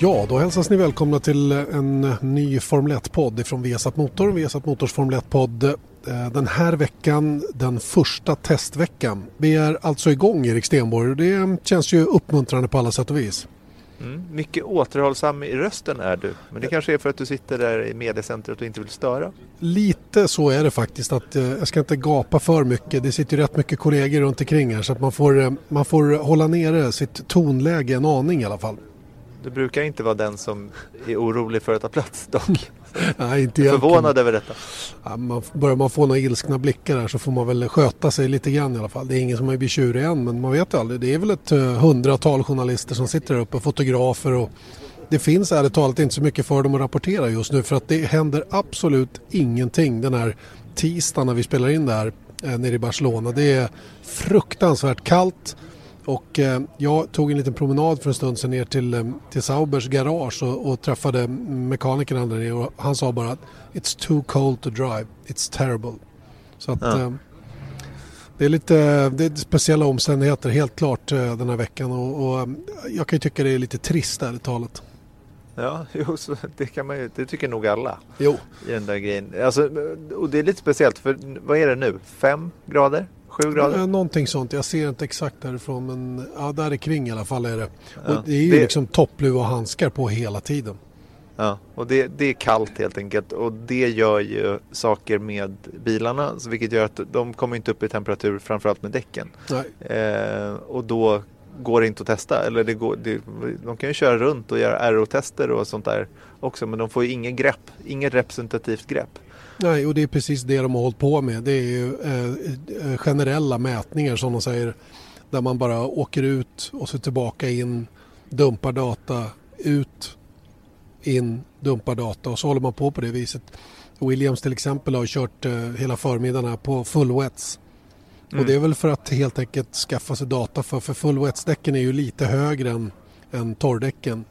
Ja, då hälsas ni välkomna till en ny Formel 1-podd från Viasat Motor. Viasat Motors Formel 1-podd eh, den här veckan, den första testveckan. Vi är alltså igång Erik Stenborg och det känns ju uppmuntrande på alla sätt och vis. Mm, mycket återhållsam i rösten är du, men det kanske är för att du sitter där i mediecentret och inte vill störa? Lite så är det faktiskt att eh, jag ska inte gapa för mycket. Det sitter ju rätt mycket kollegor runt omkring här så att man får, eh, man får hålla nere sitt tonläge en aning i alla fall. Du brukar inte vara den som är orolig för att ta plats dock. Nej, inte jag är förvånad över detta. Ja, man, börjar man få några ilskna blickar där så får man väl sköta sig lite grann i alla fall. Det är ingen som har blivit tjurig än men man vet aldrig. Det är väl ett uh, hundratal journalister som sitter där uppe, fotografer och det finns ärligt talat inte så mycket för dem att rapportera just nu för att det händer absolut ingenting den här tisdagen när vi spelar in där eh, nere i Barcelona. Det är fruktansvärt kallt. Och eh, jag tog en liten promenad för en stund sedan ner till, eh, till Saubers garage och, och träffade mekanikern där nere och han sa bara att It's too cold to drive, it's terrible. Så att ja. eh, det är lite det är speciella omständigheter helt klart den här veckan och, och, jag kan ju tycka det är lite trist ärligt talat. Ja, jo, så det, kan man ju, det tycker nog alla. Jo. I den där grejen. Alltså, och det är lite speciellt för vad är det nu? Fem grader? Sju grader? Någonting sånt. Jag ser inte exakt därifrån men ja, där kring i alla fall är det. Ja, och det är ju det... liksom toppluva och handskar på hela tiden. Ja, och det, det, är kallt helt enkelt och det gör ju saker med bilarna vilket gör att de kommer inte upp i temperatur framförallt med däcken. Eh, och då går det inte att testa. Eller det går, det, de kan ju köra runt och göra RO-tester och sånt där också men de får ju inget grepp, inget representativt grepp. Nej, och det är precis det de har hållit på med. Det är ju eh, eh, generella mätningar som de säger där man bara åker ut och så tillbaka in, dumpar data, ut, in, dumpar data och så håller man på på det viset. Williams till exempel har kört eh, hela förmiddagen här på full wets. Mm. Och det är väl för att helt enkelt skaffa sig data för, för full wetsdäcken är ju lite högre än, än torrdäcken.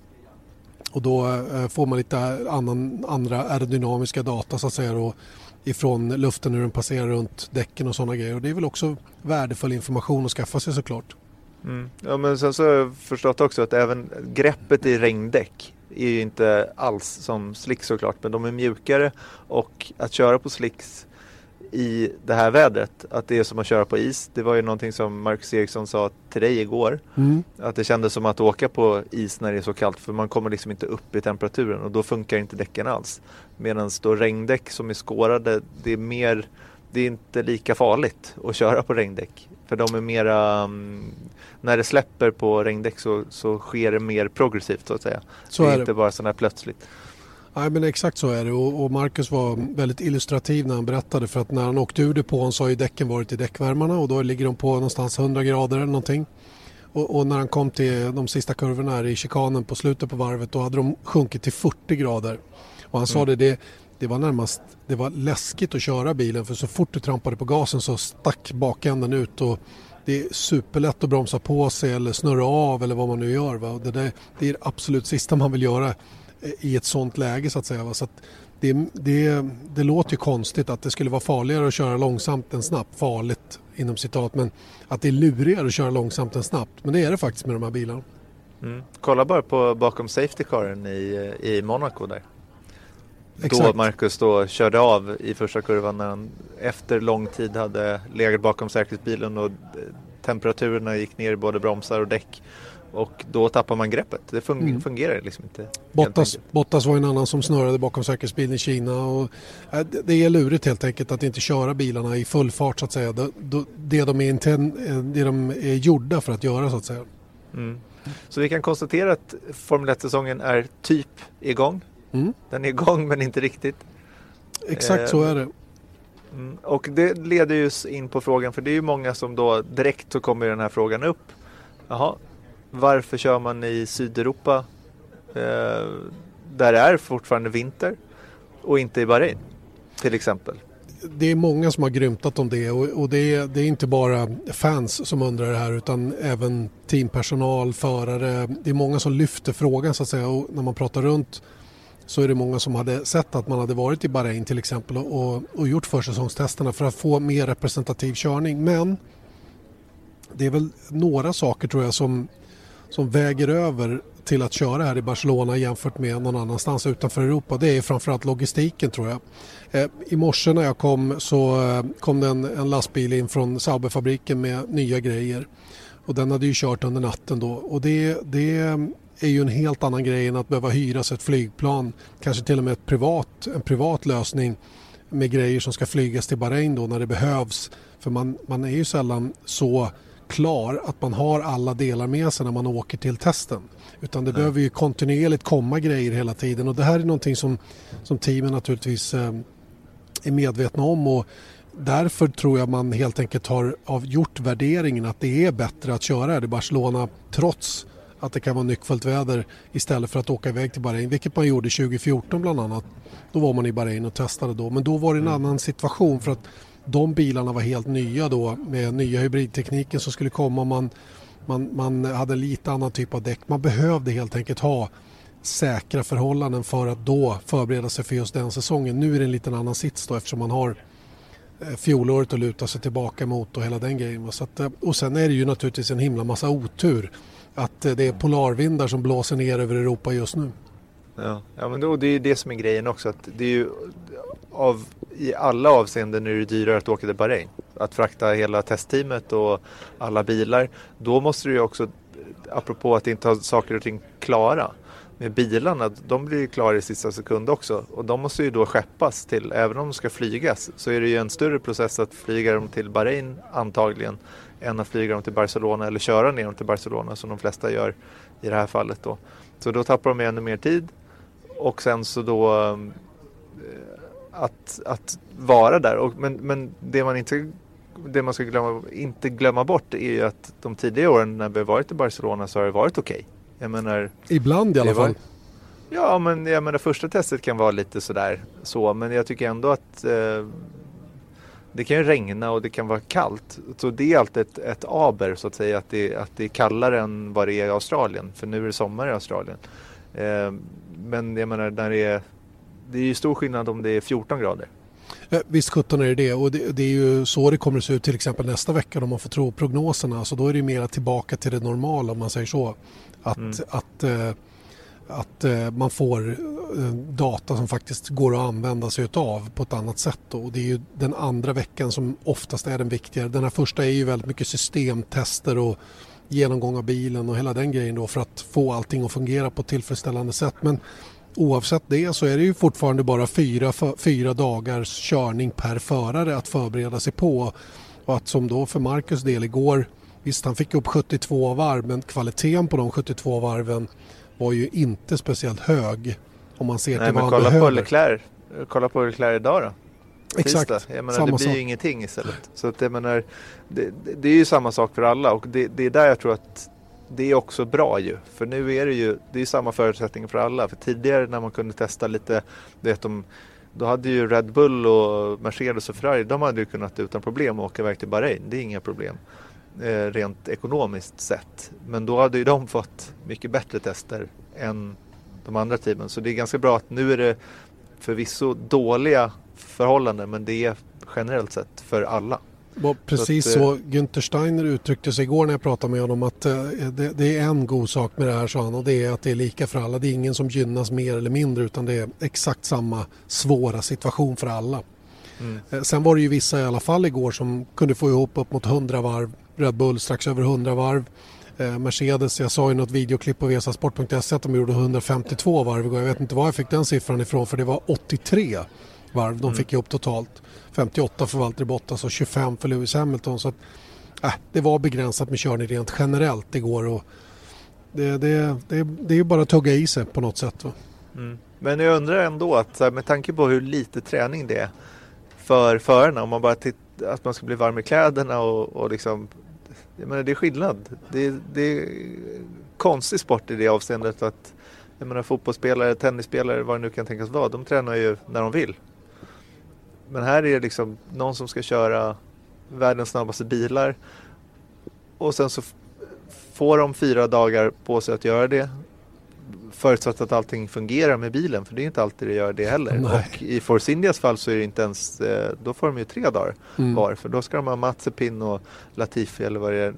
Och då eh, får man lite annan, andra aerodynamiska data så att säga då, ifrån luften hur den passerar runt däcken och sådana grejer. Och det är väl också värdefull information att skaffa sig såklart. Mm. Ja men sen så har jag förstått också att även greppet i regndäck är ju inte alls som slicks såklart men de är mjukare och att köra på slicks i det här vädret. Att det är som att köra på is. Det var ju någonting som Marcus Eriksson sa till dig igår. Mm. Att det kändes som att åka på is när det är så kallt för man kommer liksom inte upp i temperaturen och då funkar inte däcken alls. Medan då regndäck som är skårade, det är mer det är inte lika farligt att köra på regndäck. För de är mera, um, när det släpper på regndäck så, så sker det mer progressivt så att säga. Så det är, är inte bara sådär plötsligt. Nej men exakt så är det och, Marcus var väldigt illustrativ när han berättade för att när han åkte ur depån så har ju däcken varit i däckvärmarna och då ligger de på någonstans 100 grader eller någonting. Och, och, när han kom till de sista kurvorna här i chikanen på slutet på varvet då hade de sjunkit till 40 grader. Och han sa mm. det, det, det var närmast det var läskigt att köra bilen för så fort du trampade på gasen så stack bakänden ut och det är superlätt att bromsa på sig eller snurra av eller vad man nu gör. Va? Det, där, det är det absolut sista man vill göra i ett sånt läge så att säga. Så att det, det, det låter ju konstigt att det skulle vara farligare att köra långsamt än snabbt. Farligt inom citat men att det är lurigare att köra långsamt än snabbt. Men det är det faktiskt med de här bilarna. Mm. Kolla bara på bakom safety caren i, i Monaco där. Exakt. Då Marcus då körde av i första kurvan när han efter lång tid hade legat bakom säkerhetsbilen och temperaturerna gick ner i både bromsar och däck. Och då tappar man greppet. Det mm. fungerar liksom inte. Bottas, Bottas var en annan som snurrade bakom säkerhetsbilen i Kina. Och, äh, det är lurigt helt enkelt att inte köra bilarna i full fart så att säga. Det, det, de, är inten, eh, det de är gjorda för att göra så att säga. Mm. Så vi kan konstatera att Formel 1-säsongen är typ igång. Mm. Den är igång men inte riktigt. Exakt eh, så är det. Mm, och det leder ju in på frågan, för det är ju många som då direkt så kommer den här frågan upp. Jaha, varför kör man i Sydeuropa eh, där det är fortfarande vinter och inte i Bahrain till exempel? det är många som har grymtat om det och, och det, är, det, är, inte bara fans som undrar det här utan även teampersonal, förare. Det är många som lyfter frågan så att säga och när man pratar runt så är det många som hade sett att man hade varit i Bahrain till exempel och, och gjort försäsongstesterna för att få mer representativ körning. Men det är väl några saker tror jag som, som väger över till att köra här i Barcelona jämfört med någon annanstans utanför Europa. Det är framförallt logistiken tror jag. Eh, I morse när jag kom så eh, kom det en, en lastbil in från Sauberfabriken med nya grejer. Och den hade ju kört under natten då och det, det är ju en helt annan grej än att behöva hyra sig ett flygplan. Kanske till och med ett privat, en privat lösning med grejer som ska flygas till Bahrain då när det behövs. För man, man är ju sällan så klar att man har alla delar med sig när man åker till testen. Utan det Nej. behöver ju kontinuerligt komma grejer hela tiden och det här är någonting som, som teamen naturligtvis eh, är medvetna om och därför tror jag man helt enkelt har gjort värderingen att det är bättre att köra här i Barcelona trots att det kan vara nyckfullt väder istället för att åka iväg till Bahrain, vilket man gjorde 2014 bland annat. Då var man i Bahrain och testade då, men då var det en mm. annan situation för att de bilarna var helt nya då med nya hybridtekniken som skulle komma. Man, man, man hade lite annan typ av däck. Man behövde helt enkelt ha säkra förhållanden för att då förbereda sig för just den säsongen. Nu är det en liten annan sits då eftersom man har eh, fjolåret att luta sig tillbaka mot och hela den grejen. Så att, eh, och sen är det ju naturligtvis en himla massa otur att eh, det är polarvindar som blåser ner över Europa just nu. Ja, ja men då, det är ju det som är grejen också. Att det är ju av, I alla avseenden är det dyrare att åka till Bahrain. Att frakta hela testteamet och alla bilar. Då måste du ju också, apropå att inte ha saker och ting klara. Med bilarna, de blir ju klara i sista sekund också. Och de måste ju då skeppas till, även om de ska flygas, så är det ju en större process att flyga dem till Bahrain antagligen än att flyga dem till Barcelona eller köra ner dem till Barcelona som de flesta gör i det här fallet då. Så då tappar de ännu mer tid och sen så då eh, att, att vara där. Och, men, men det man inte det man ska glömma, inte glömma bort är ju att de tidigare åren när vi varit i Barcelona så har det varit okej. Okay. Jag menar, Ibland i alla fall. ja, men jag menar första testet kan vara lite sådär så, men jag tycker ändå att eh, det kan ju regna och det kan vara kallt. Så det är alltid ett, ett aber så att säga att det, att det är kallare än vad det är i Australien. För nu är det sommar i Australien. Eh, men jag menar när det är, det är ju stor skillnad om det är 14 grader. Visst 17 är det det och det, det, är ju så det kommer att se ut till exempel nästa vecka om man får tro prognoserna. Så då är det mera tillbaka till det normala om man säger så. Att, mm. att eh, att eh, man får eh, data som faktiskt går att använda sig utav på ett annat sätt. Och det är ju den andra veckan som oftast är den viktigare. Den här första är ju väldigt mycket systemtester och genomgång av bilen och hela den grejen då för att få allting att fungera på ett tillfredsställande sätt. Men oavsett det så är det ju fortfarande bara fyra, fyra dagars körning per förare att förbereda sig på. Och att som då för Marcus del igår, visst han fick upp 72 varv men kvaliteten på de 72 varven var ju inte speciellt hög om man ser Nej, till vad han kolla behöver. På Leclerc, kolla på Leclerc idag då. Exakt, jag menar, samma det blir sak. ju ingenting istället. Så att jag menar, det, det, är ju samma sak för alla och det, det, är där jag tror att det är också bra ju. För nu är det ju det är samma förutsättningar för alla. För tidigare när man kunde testa lite, vet de, då hade ju Red Bull och Mercedes och Ferrari, de hade ju kunnat utan problem åka iväg till Bahrain. Det är inga problem eh, rent ekonomiskt sett. Men då hade ju de fått mycket bättre tester än de andra teamen. Så det är ganska bra att nu är det förvisso dåliga förhållanden men det är generellt sett för alla. Precis så, att, så eh, Günther Steiner uttryckte sig igår när jag pratade med honom att eh, det, det, är en god sak med det här sa han och det är att det är lika för alla. Det är ingen som gynnas mer eller mindre utan det är exakt samma svåra situation för alla. Mm. Eh, sen var det ju vissa i alla fall igår som kunde få ihop upp mot 100 varv Red Bull strax över 100 varv. Mercedes, jag sa i något videoklipp på vesasport.se att de gjorde 152 varv igår. Jag vet inte var jag fick den siffran ifrån för det var 83 varv de mm. fick ihop totalt. 58 för Valtteri Bottas och 25 för Lewis Hamilton. Så att, äh, det var begränsat med körning rent generellt igår. Och det, det, det, det är ju bara att tugga i sig på något sätt. Mm. Men jag undrar ändå att med tanke på hur lite träning det är för förarna. Om man bara tittar, att man ska bli varm i kläderna och, och liksom jag menar, det är skillnad. Det, det är konstig sport i det avseendet att jag menar, fotbollsspelare, tennisspelare, vad det nu kan tänkas vara, de tränar ju när de vill. Men här är det liksom någon som ska köra världens snabbaste bilar och sen så får de fyra dagar på sig att göra det förutsatt att allting fungerar med bilen för det är inte alltid det gör det heller. Nej. Och i Force Indias fall så är det inte ens, eh, då får de ju tre dagar Mm. var för då ska de ha Mazepin och Latifi eller vad det är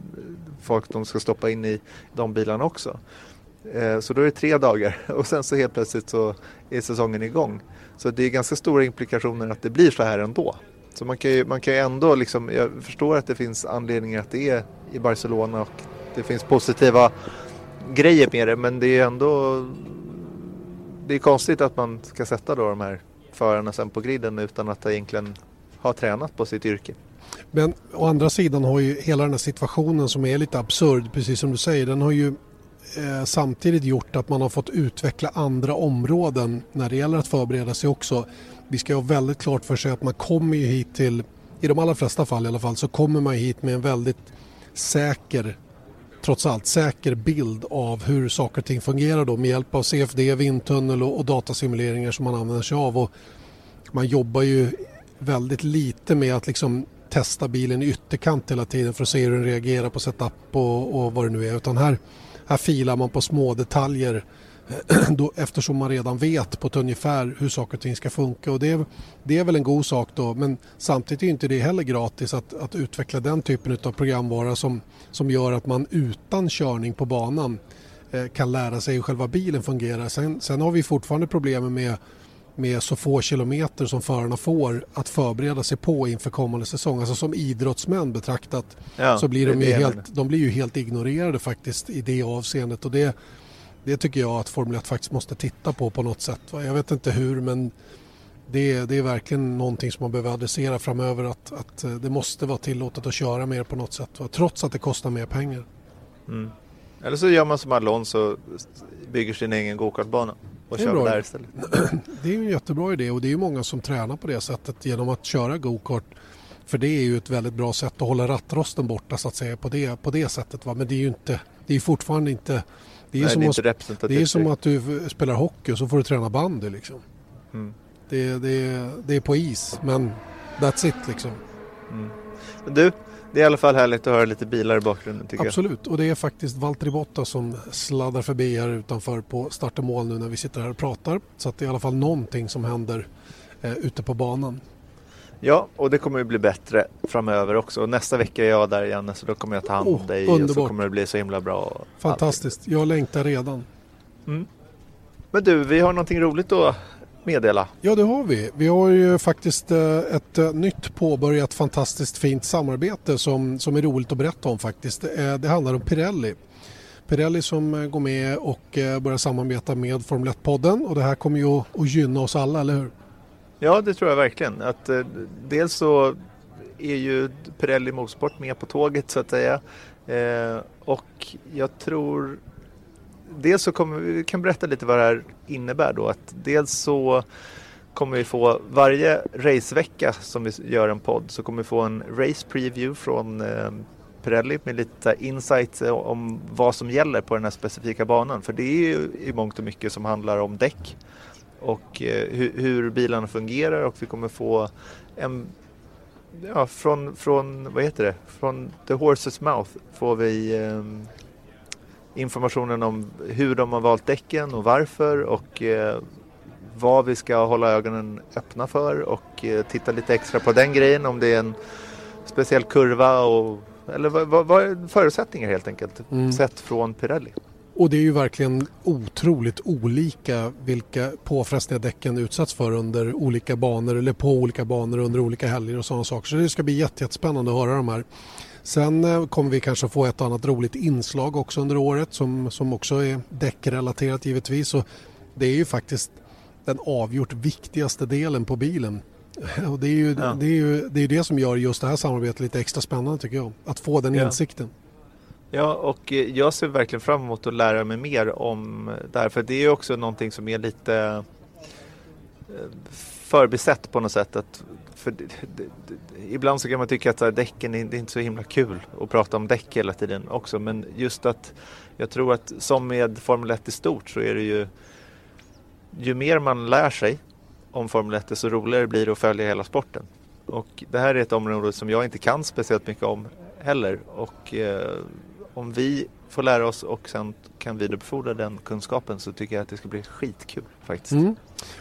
folk de ska stoppa in i de bilarna också. Eh, Så då är det tre dagar och sen så helt plötsligt så är säsongen igång. Så det är ganska stora implikationer att det blir så här ändå. Så man kan ju, man kan ju ändå liksom, jag förstår att det finns anledningar att det är i Barcelona och det finns positiva grejer med det men det är ändå det är konstigt att man ska sätta då de här förarna sen på griden utan att egentligen ha tränat på sitt yrke. Men å andra sidan har ju hela den här situationen som är lite absurd, precis som du säger, den har ju eh, samtidigt gjort att man har fått utveckla andra områden när det gäller att förbereda sig också. Vi ska ha väldigt klart för sig att man kommer ju hit till, i de allra flesta fall i alla fall, så kommer man hit med en väldigt säker trots allt säker bild av hur saker och ting fungerar då med hjälp av CFD, vindtunnel och, och datasimuleringar som man använder sig av. Och man jobbar ju väldigt lite med att liksom testa bilen i ytterkant hela tiden för att se hur den reagerar på setup och, och vad det nu är. Utan här, här filar man på små detaljer eh, då, eftersom man redan vet på ett ungefär hur saker och ting ska funka. Och det, är, det är väl en god sak då men samtidigt är inte det heller gratis att, att utveckla den typen av programvara som, som gör att man utan körning på banan eh, kan lära sig hur själva bilen fungerar. Sen, sen har vi fortfarande problemen med med så få kilometer som förarna får att förbereda sig på inför kommande säsong. Alltså som idrottsmän betraktat Ja, så blir de ju, helt, de blir ju helt ignorerade faktiskt i det avseendet. Och det, det tycker jag att Formel 1 faktiskt måste titta på på något sätt. Jag vet inte hur men det, det är verkligen någonting som man behöver adressera framöver att, att eh, det måste vara tillåtet att köra mer på något sätt. Trots att det kostar mer pengar. Mm. Eller så gör man som Alonso, bygger sin egen gokartbana och Det är kör bra. där istället. Det är en jättebra idé och det är många som tränar på det sättet genom att köra go-kart. För det är ju ett väldigt bra sätt att hålla rattrosten borta så att säga på det, på det sättet. Va? Men det är ju inte, det är fortfarande inte det är, Nej, som det är att, det är som att du spelar hockey och så får du träna bandy liksom. Mm. Det, det, det är på is men that's it liksom. Men du, det är i alla fall härligt att höra lite bilar i bakgrunden tycker Absolut och det är faktiskt Valtteri Bottas som sladdar förbi här utanför på start och mål nu när vi sitter här och pratar. Så att det är i alla fall någonting som händer eh, ute på banan. jag. Ja, och det kommer ju bli bättre framöver också. Och nästa vecka är jag där Janne, så då kommer jag ta hand om Oh, dig och så underbart. kommer det bli så himla bra. Fantastiskt, jag längtar redan. allting. Mm. Men du, vi har någonting roligt att meddela. Ja det har vi. Vi har ju faktiskt eh, ett eh, nytt påbörjat fantastiskt fint samarbete som, som är roligt att berätta om faktiskt. Eh, Det handlar om Pirelli. Pirelli som går med och börjar samarbeta med Formel 1-podden och det här kommer ju att, att gynna oss alla, eller hur? Ja, det tror jag verkligen. Att, eh, dels så är ju Pirelli Motorsport med på tåget så att säga. Eh, och jag tror... Dels så kommer vi kan berätta lite vad det här innebär då. Att dels så kommer vi få varje racevecka som vi gör en podd så kommer vi få en race preview från eh, Pirelli med lite insight eh, om vad som gäller på den här specifika banan. För det är ju i mångt och mycket som handlar om däck och eh, hur, hur bilarna fungerar och vi kommer få en Ja, från, från, vad heter det? Från the horse's mouth får vi eh, informationen om hur de har valt däcken och varför och eh, vad vi ska hålla ögonen öppna för och eh, titta lite extra på den grejen om det är en speciell kurva och eller vad, vad, vad är förutsättningar helt enkelt Mm. sett från Pirelli. Och det är ju verkligen otroligt olika vilka påfrestningar däcken utsätts för under olika banor eller på olika banor under olika helger och sådana saker. Så det ska bli jätte- jättespännande att höra de här. Sen eh, kommer vi kanske få ett annat roligt inslag också under året som, som också är däckrelaterat givetvis. Och det är ju faktiskt den avgjort viktigaste delen på bilen. Och det är ju Ja. det, är ju, det, är det som gör just det här samarbetet lite extra spännande tycker jag. Att få den Ja. insikten. Ja, och eh, jag ser verkligen fram emot att lära mig mer om det här. För det är ju också någonting som är lite eh, förbisett på något sätt. Att, för det, det, det, ibland så kan man tycka att här, däcken är, det är inte så himla kul att prata om däck hela tiden också. Men just att jag tror att som med Formel 1 i stort så är det ju ju mer man lär sig om Formel 1 så roligare blir det att följa hela sporten. Och det här är ett område som jag inte kan speciellt mycket om heller. Och eh, om vi får lära oss och sen kan vidarebefordra den kunskapen så tycker jag att det ska bli skitkul faktiskt. Mm.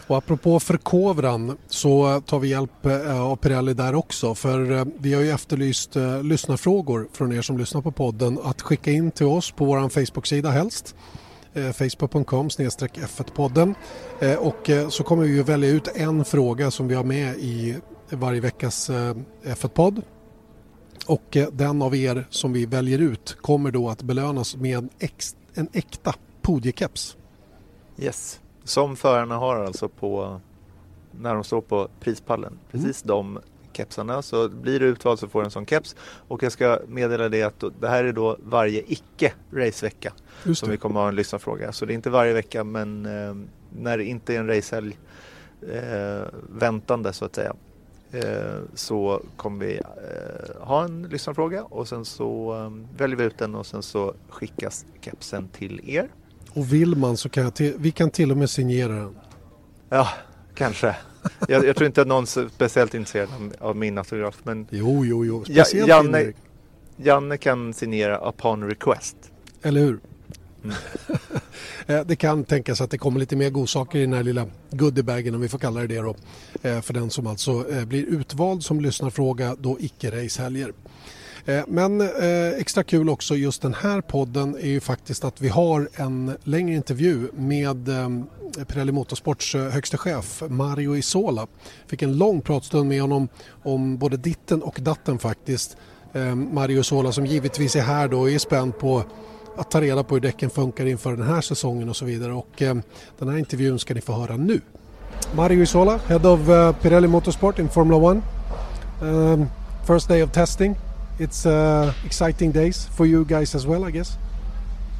Och apropå förkovran så tar vi hjälp eh, av Pirelli där också. För eh, vi har ju efterlyst eh, lyssnarfrågor från er som lyssnar på podden att skicka in till oss på vår Facebook-sida helst. Facebook.com F1-podden och så kommer vi att välja ut en fråga som vi har med i varje veckas F1-podd och den av er som vi väljer ut kommer då att belönas med en äkta podiekeps. Yes, som förarna har alltså på när de står på prispallen. Mm. Precis mm. de kepsarna. Så blir du utvald så får du en sån keps. Och jag ska meddela det att det här är då varje icke racevecka som vi kommer att ha en lyssnarfråga. Så det är inte varje vecka men eh, när det inte är en racehelg eh, väntande så att säga Eh, så kommer vi eh, ha en lyssnarfråga och sen så eh, väljer vi ut den och sen så skickas kepsen till er. Och vill man så kan till, vi kan till och med signera den. Ja, kanske. Jag, jag tror inte att någon är speciellt intresserad av min autograf. Men jo, jo, jo. Speciellt Janne, Janne kan signera upon request. Eller hur? Mm. Eh, det kan tänkas att det kommer lite mer godsaker i den här lilla goodiebagen om vi får kalla det det då. Eh, för den som alltså eh, blir utvald som lyssnarfråga då icke-racehelger. Eh, men eh, extra kul också just den här podden är ju faktiskt att vi har en längre intervju med eh, Pirelli Motorsports högste chef Mario Isola. Fick en lång pratstund med honom om både ditten och datten faktiskt. Mario Isola som givetvis är här då och är spänd på att ta reda på hur däcken funkar inför den här säsongen och så vidare. Och den här intervjun ska ni få höra nu. Mario Isola, Head of Pirelli Motorsport in Formula 1. Um, first day of testing. It's uh, exciting days for you guys as well, I guess.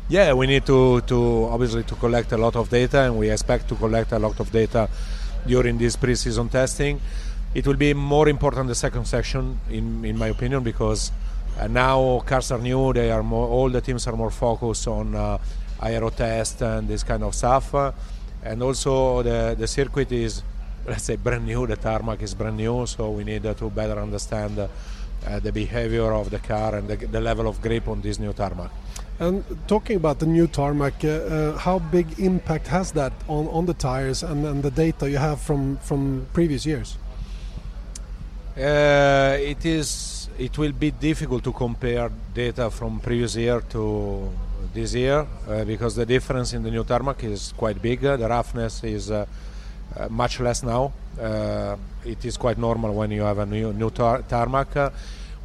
Yeah, we need to, to obviously to collect a lot of data, and we expect to collect a lot of data during this pre-season testing. It will be more important the second section, in in my opinion, because And now cars are new; they are more. All the teams are more focused on uh, aero test and this kind of stuff. Uh, and also the the circuit is, let's say, brand new. The tarmac is brand new, so we need uh, to better understand uh, the behavior of the car and the, the, level of grip on this new tarmac. And talking about the new tarmac, uh, uh, how big impact has that on, on the tires and, and the data you have from from previous years? it is it will be difficult to compare data from previous year to this year uh, because the difference in the new tarmac is quite big. Uh, the roughness is uh, uh much less now. Uh, it is quite normal when you have a new, new tar- tarmac. Uh,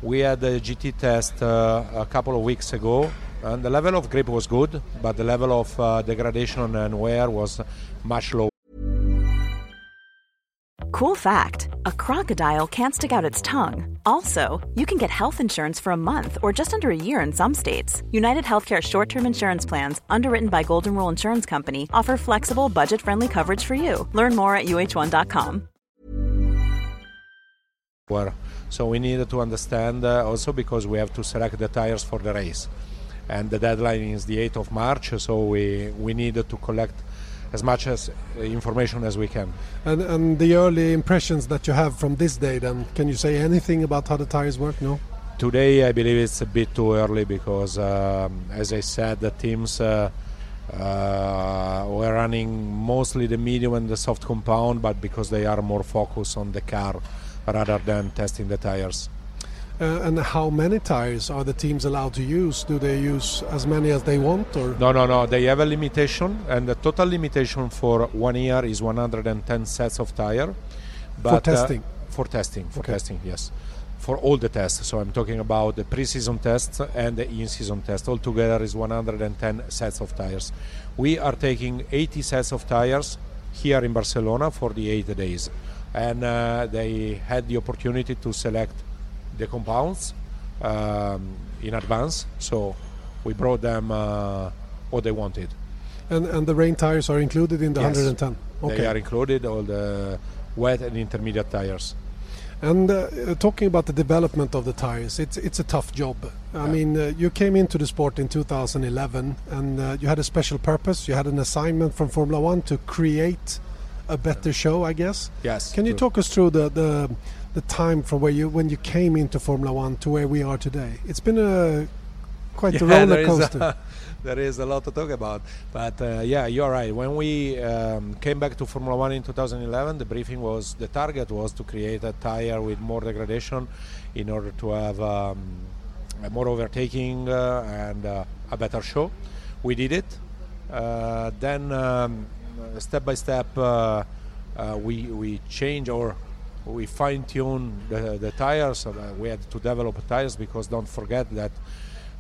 we had a GT test a couple of weeks ago, and the level of grip was good, but the level of degradation and wear was much lower. Cool fact a crocodile can't stick out its tongue. Also, you can get health insurance for a month or just under a year in some states. United Healthcare short term insurance plans, underwritten by Golden Rule Insurance Company, offer flexible, budget friendly coverage for you. Learn more at uh1.com. So, we needed to understand uh, also because we have to select the tires for the race. And the deadline is the 8th of March, so we, we needed to collect as much as uh, information as we can. And, and the early impressions that you have from this day, then, can you say anything about how the tires work? No. Today, I believe it's a bit too early because, um, as I said, the teams uh, uh, were running mostly the medium and the soft compound, but because they are more focused on the car rather than testing the tires. Uh, and how many tires are the teams allowed to use? Do they use as many as they want, or no, no, no? They have a limitation, and the total limitation for one year is 110 sets of tire. But, for uh, testing. Uh, for testing, for okay. testing, yes, for all the tests. So I'm talking about the pre-season tests and the in-season test. Altogether is 110 sets of tires. We are taking 80 sets of tires here in Barcelona for the eight days, and uh, they had the opportunity to select the compounds um, in advance, so we brought them uh, what they wanted. And and the rain tires are included in the yes. 110. Okay. They are included. All the wet and intermediate tires. And uh, talking about the development of the tires, it's it's a tough job. I mean, uh, you came into the sport in 2011, and uh, you had a special purpose. You had an assignment from Formula One to create a better show, I guess. Yes. Can you true. talk us through the, the the time from where you when you came into Formula One to where we are today? It's been a quite a Yeah, roller there is coaster. a- there is a lot to talk about. But uh, yeah, you're right. When we um, came back to Formula One in 2011, the briefing was the target was to create a tire with more degradation in order to have um, a more overtaking uh, and uh, a better show. We did it. Uh, then um, step by step, uh, uh, we we change or we fine tune the, the tires. Uh, we had to develop tires because don't forget that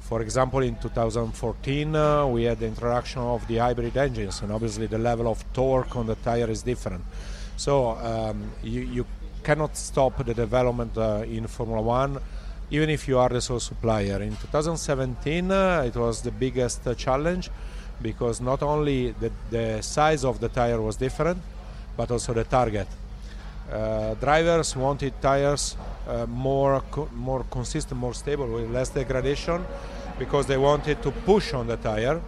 for example, in 2014, uh, we had the introduction of the hybrid engines, and obviously the level of torque on the tire is different. So um, you, you cannot stop the development uh, in Formula One, even if you are the sole supplier. In 2017, uh, it was the biggest uh, challenge because not only the, the size of the tire was different, but also the target. Uh, drivers wanted tires uh, more co- more consistent, more stable, with less degradation, because they wanted to push on the tire,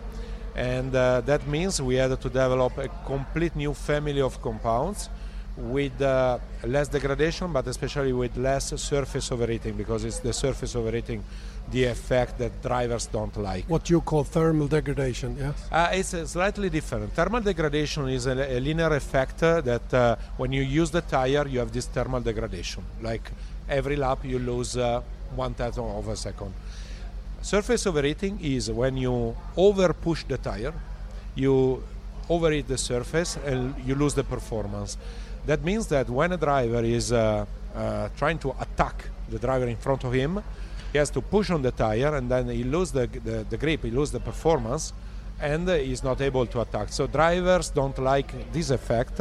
and uh, that means we had to develop a complete new family of compounds with uh, less degradation, but especially with less surface overheating, because it's the surface overheating the effect that drivers don't like. what you call thermal degradation, yes? Uh, it's uh, slightly different. Thermal degradation is a, a linear effect uh, that uh, when you use the tire, you have this thermal degradation. Like every lap, you lose uh, one tenth of a second. Surface overheating is when you over push the tire, you overheat the surface and you lose the performance. That means that when a driver is uh, uh, trying to attack the driver in front of him, he has to push on the tire and then he loses the, the, the grip, he loses the performance, and he's not able to attack. So drivers don't like this effect.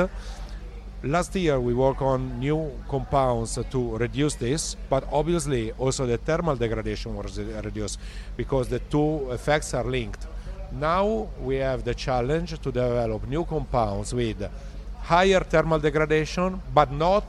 Last year we worked on new compounds to reduce this, but obviously also the thermal degradation was reduced because the two effects are linked. Now we have the challenge to develop new compounds with higher thermal degradation, but not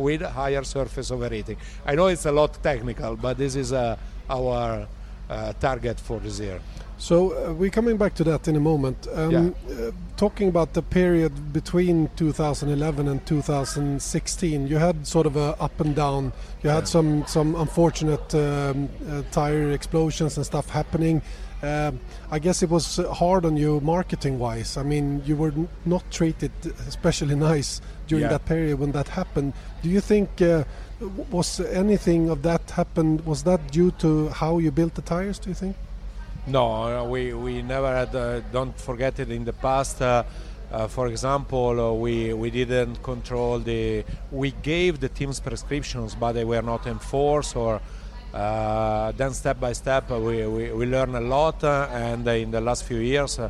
with higher surface overheating. I know it's a lot technical, but this is uh, our uh, target for this year. So uh, we're coming back to that in a moment. Um, uh, talking about the period between 2011 and 2016, you had sort of a up and down. You had some some unfortunate um, uh, tire explosions and stuff happening. Um I guess it was hard on you marketing wise. I mean, you were not treated especially nice during Yeah. that period when that happened. Do you think uh, was anything of that happened? Was that due to how you built the tires? Do you think? No, we, we never had, uh, don't forget it in the past. Uh, uh, for example, uh, we, we didn't control the, we gave the teams prescriptions, but they were not enforced or uh, then step by step we, we, we learn a lot and in the last few years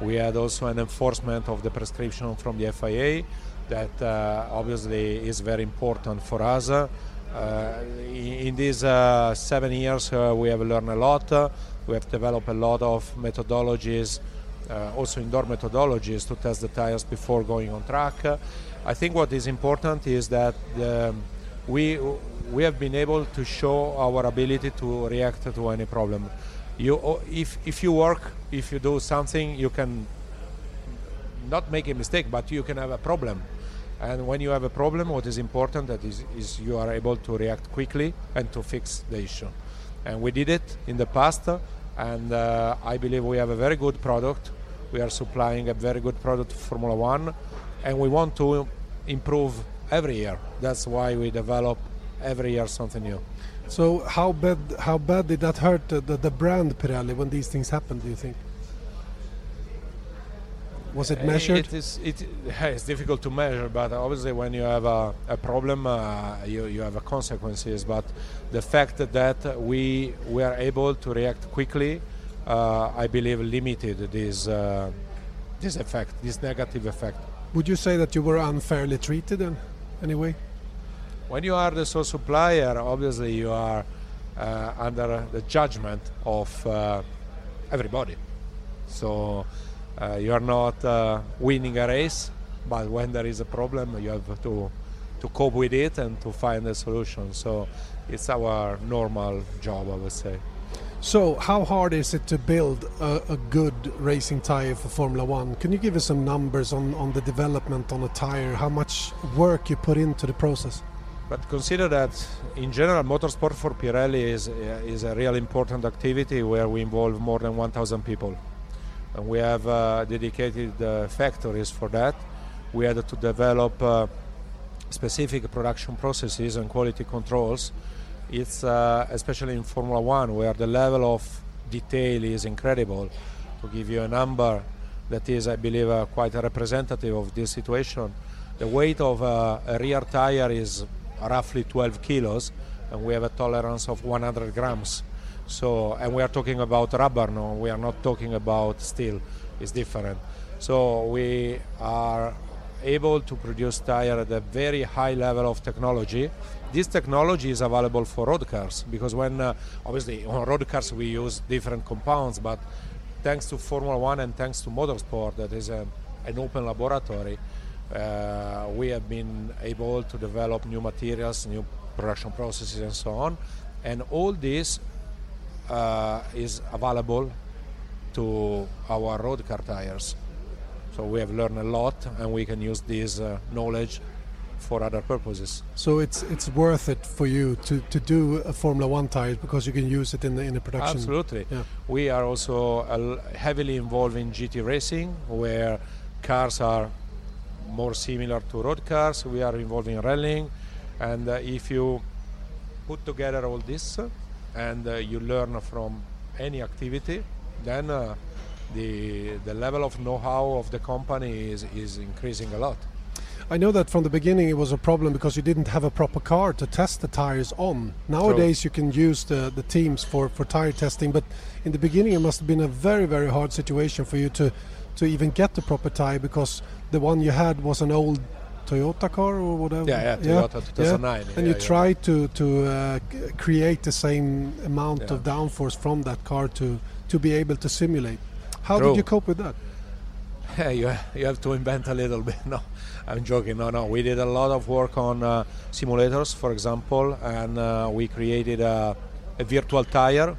we had also an enforcement of the prescription from the FIA that uh, obviously is very important for us. Uh, in, these uh, seven years uh, we have learned a lot. We have developed a lot of methodologies, uh, also indoor methodologies to test the tires before going on track. I think what is important is that um, we we have been able to show our ability to react to any problem. You, if if you work, if you do something, you can not make a mistake, but you can have a problem. And when you have a problem, what is important that is, is you are able to react quickly and to fix the issue. And we did it in the past, and uh, I believe we have a very good product. We are supplying a very good product to Formula One, and we want to improve every year. That's why we develop every year something new. So how bad how bad did that hurt the, the, the brand Pirelli when these things happened? Do you think? Was it measured? It is. It, it's difficult to measure, but obviously, when you have a, a problem, uh, you you have a consequences. But the fact that we were able to react quickly, uh, I believe, limited this uh, this effect, this negative effect. Would you say that you were unfairly treated in any way? When you are the sole supplier, obviously you are uh, under the judgment of uh, everybody. So uh, you are not uh, winning a race, but when there is a problem, you have to to cope with it and to find a solution. So it's our normal job, I would say. So, how hard is it to build a, a, good racing tire for Formula One? Can you give us some numbers on, on the development on a tire? How much work you put into the process? But consider that in general, motorsport for Pirelli is, is a real important activity where we involve more than 1,000 people. And we have uh, dedicated uh, factories for that. We had to develop uh, specific production processes and quality controls. It's uh, especially in Formula One where the level of detail is incredible. To give you a number that is, I believe, uh, quite representative of this situation, the weight of uh, a rear tire is roughly 12 kilos, and we have a tolerance of 100 grams. So, and we are talking about rubber now. We are not talking about steel. It's different. So we are able to produce tire at a very high level of technology. This technology is available for road cars because when uh, obviously on road cars we use different compounds, but thanks to Formula One and thanks to motorsport, that is a, an open laboratory, uh, we have been able to develop new materials, new production processes, and so on. And all this uh, is available to our road car tires. So we have learned a lot, and we can use this uh, knowledge for other purposes. So it's it's worth it for you to, to do a Formula One tire because you can use it in the in the production. Absolutely. Yeah. We are also uh, heavily involved in GT racing, where cars are more similar to road cars. We are involved in rallying, and uh, if you put together all this and uh, you learn from any activity, then uh, the the level of know-how of the company is is increasing a lot. I know that from the beginning it was a problem because you didn't have a proper car to test the tires on. Nowadays True. you can use the, the teams for, for tire testing, but in the beginning it must have been a very very hard situation for you to to even get the proper tire because the one you had was an old Toyota car or whatever. Yeah, yeah, Toyota yeah. 2009. Yeah. And yeah, you tried to to uh, create the same amount of downforce from that car to to be able to simulate. How True. did you cope with that? Yeah, you you have to invent a little bit. No, I'm joking. No, no, we did a lot of work on uh, simulators, for example, and uh, we created a, a virtual tire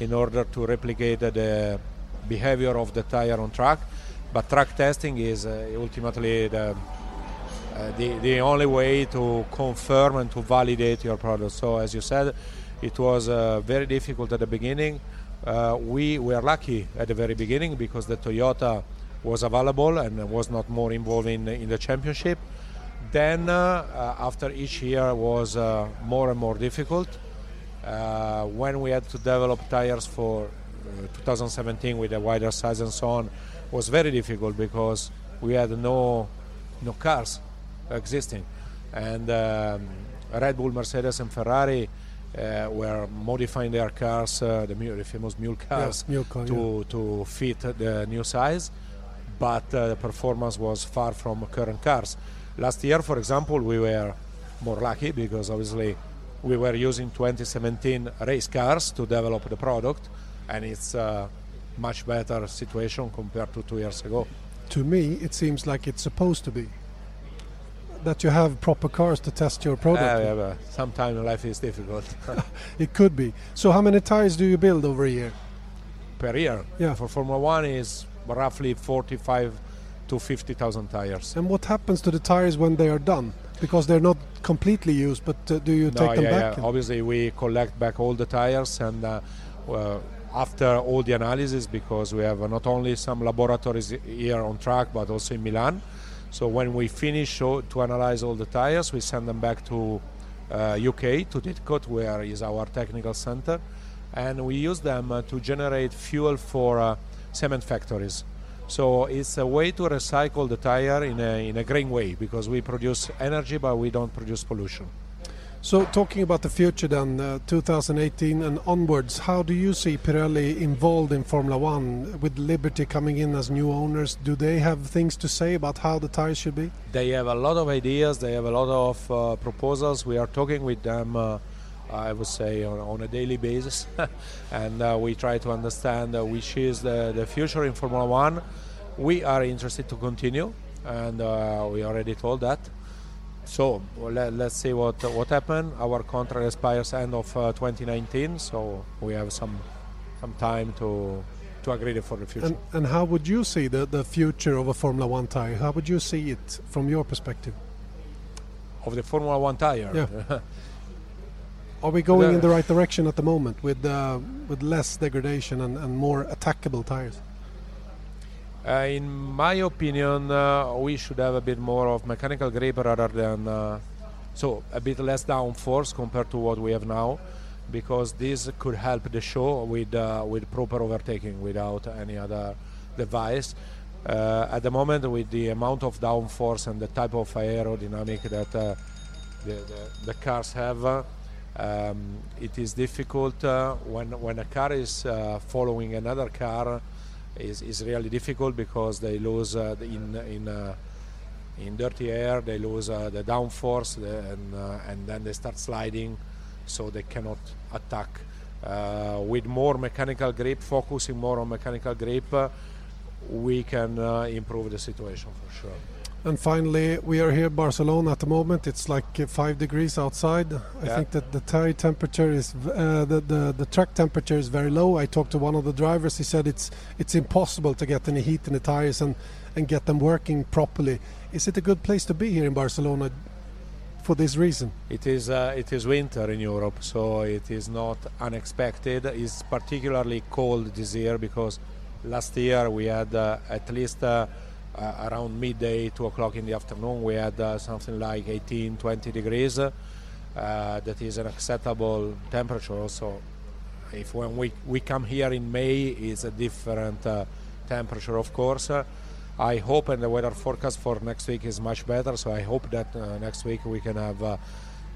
in order to replicate the behavior of the tire on track but track testing is uh, ultimately the, uh, the, the only way to confirm and to validate your product. So as you said, it was uh, very difficult at the beginning. Uh, we were lucky at the very beginning because the Toyota was available and was not more involved in, in the championship. Then uh, uh, after each year was more and more difficult. when we had to develop tires for 2017 with a wider size and so on, was very difficult because we had no no cars existing, and um, Red Bull, Mercedes, and Ferrari uh, were modifying their cars, uh, the, the, famous mule cars, yeah, mule car, to yeah. to fit the new size, but uh, the performance was far from current cars. Last year, for example, we were more lucky because obviously we were using 2017 race cars to develop the product, and it's a much better situation compared to two years ago. To me, it seems like it's supposed to be that you have proper cars to test your product. Uh, yeah, but sometimes life is difficult. it could be. So, how many tires do you build over a year? Per year? Yeah. For Formula One is roughly 45 to 50,000 tires. And what happens to the tires when they are done? Because they're not completely used, but uh, do you no, take them yeah, back? Yeah. Obviously, we collect back all the tires and. Uh, after all the analysis because we have not only some laboratories here on track but also in Milan. So when we finish to analyze all the tires, we send them back to uh, UK to Didcot, where is our technical center, and we use them uh, to generate fuel for uh, cement factories. So it's a way to recycle the tire in a, in a green way because we produce energy but we don't produce pollution. So, talking about the future then, uh, 2018 and onwards, how do you see Pirelli involved in Formula One with Liberty coming in as new owners? Do they have things to say about how the tires should be? They have a lot of ideas, they have a lot of uh, proposals. We are talking with them, uh, I would say, on, on, a daily basis, and uh, we try to understand uh, which is the, the future in Formula One. We are interested to continue, and uh, we already told that so let, us see what what happened. Our contract expires end of uh, 2019, so we have some some time to to agree for the future. And, and how would you see the, the future of a Formula One tire? How would you see it from your perspective? Of the Formula One tire? Yeah. Are we going in the right direction at the moment with uh, with less degradation and, and more attackable tires? Uh, in my opinion, uh, we should have a bit more of mechanical grip rather than uh, so a bit less downforce compared to what we have now, because this could help the show with uh, with proper overtaking without any other device. Uh, at the moment, with the amount of downforce and the type of aerodynamic that uh, the, the, the, cars have, um, it is difficult when when a car is following another car is, is really difficult because they lose uh, in in uh, in dirty air they lose uh, the downforce and and then they start sliding, so they cannot attack. with more mechanical grip, focusing more on mechanical grip, we can improve the situation for sure. And finally, we are here in Barcelona at the moment. It's like uh, five degrees outside. I think that the tire temperature is uh, the, the the track temperature is very low. I talked to one of the drivers. He said it's it's impossible to get any heat in the tires and and get them working properly. Is it a good place to be here in Barcelona for this reason? It is uh, it is winter in Europe, so it is not unexpected. It's particularly cold this year because last year we had uh, at least uh, uh, around midday, 2 o'clock in the afternoon, we had uh, something like 18, 20 degrees. Uh, that is an acceptable temperature also. If when we, we come here in May, it's a different uh, temperature, of course. I hope, and the weather forecast for next week is much better, so I hope that uh, next week we can have uh,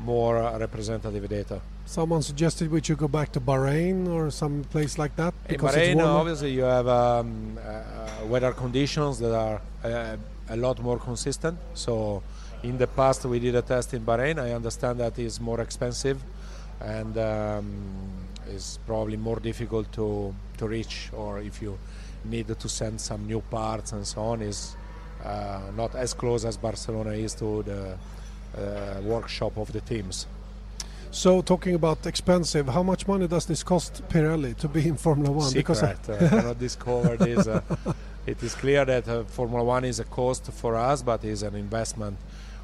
more representative data. Someone suggested we should go back to Bahrain or some place like that. In Bahrain, obviously, you have um, uh, weather conditions that are uh, a lot more consistent. So, in the past, we did a test in Bahrain. I understand that is more expensive and um, is probably more difficult to to reach, or if you need to send some new parts and so on, is uh, not as close as Barcelona is to the uh, workshop of the teams. So talking about expensive, how much money does this cost Pirelli to be in Formula One? Secret, because I uh, cannot discover this. Uh, it is clear that uh, Formula One is a cost for us, but is an investment.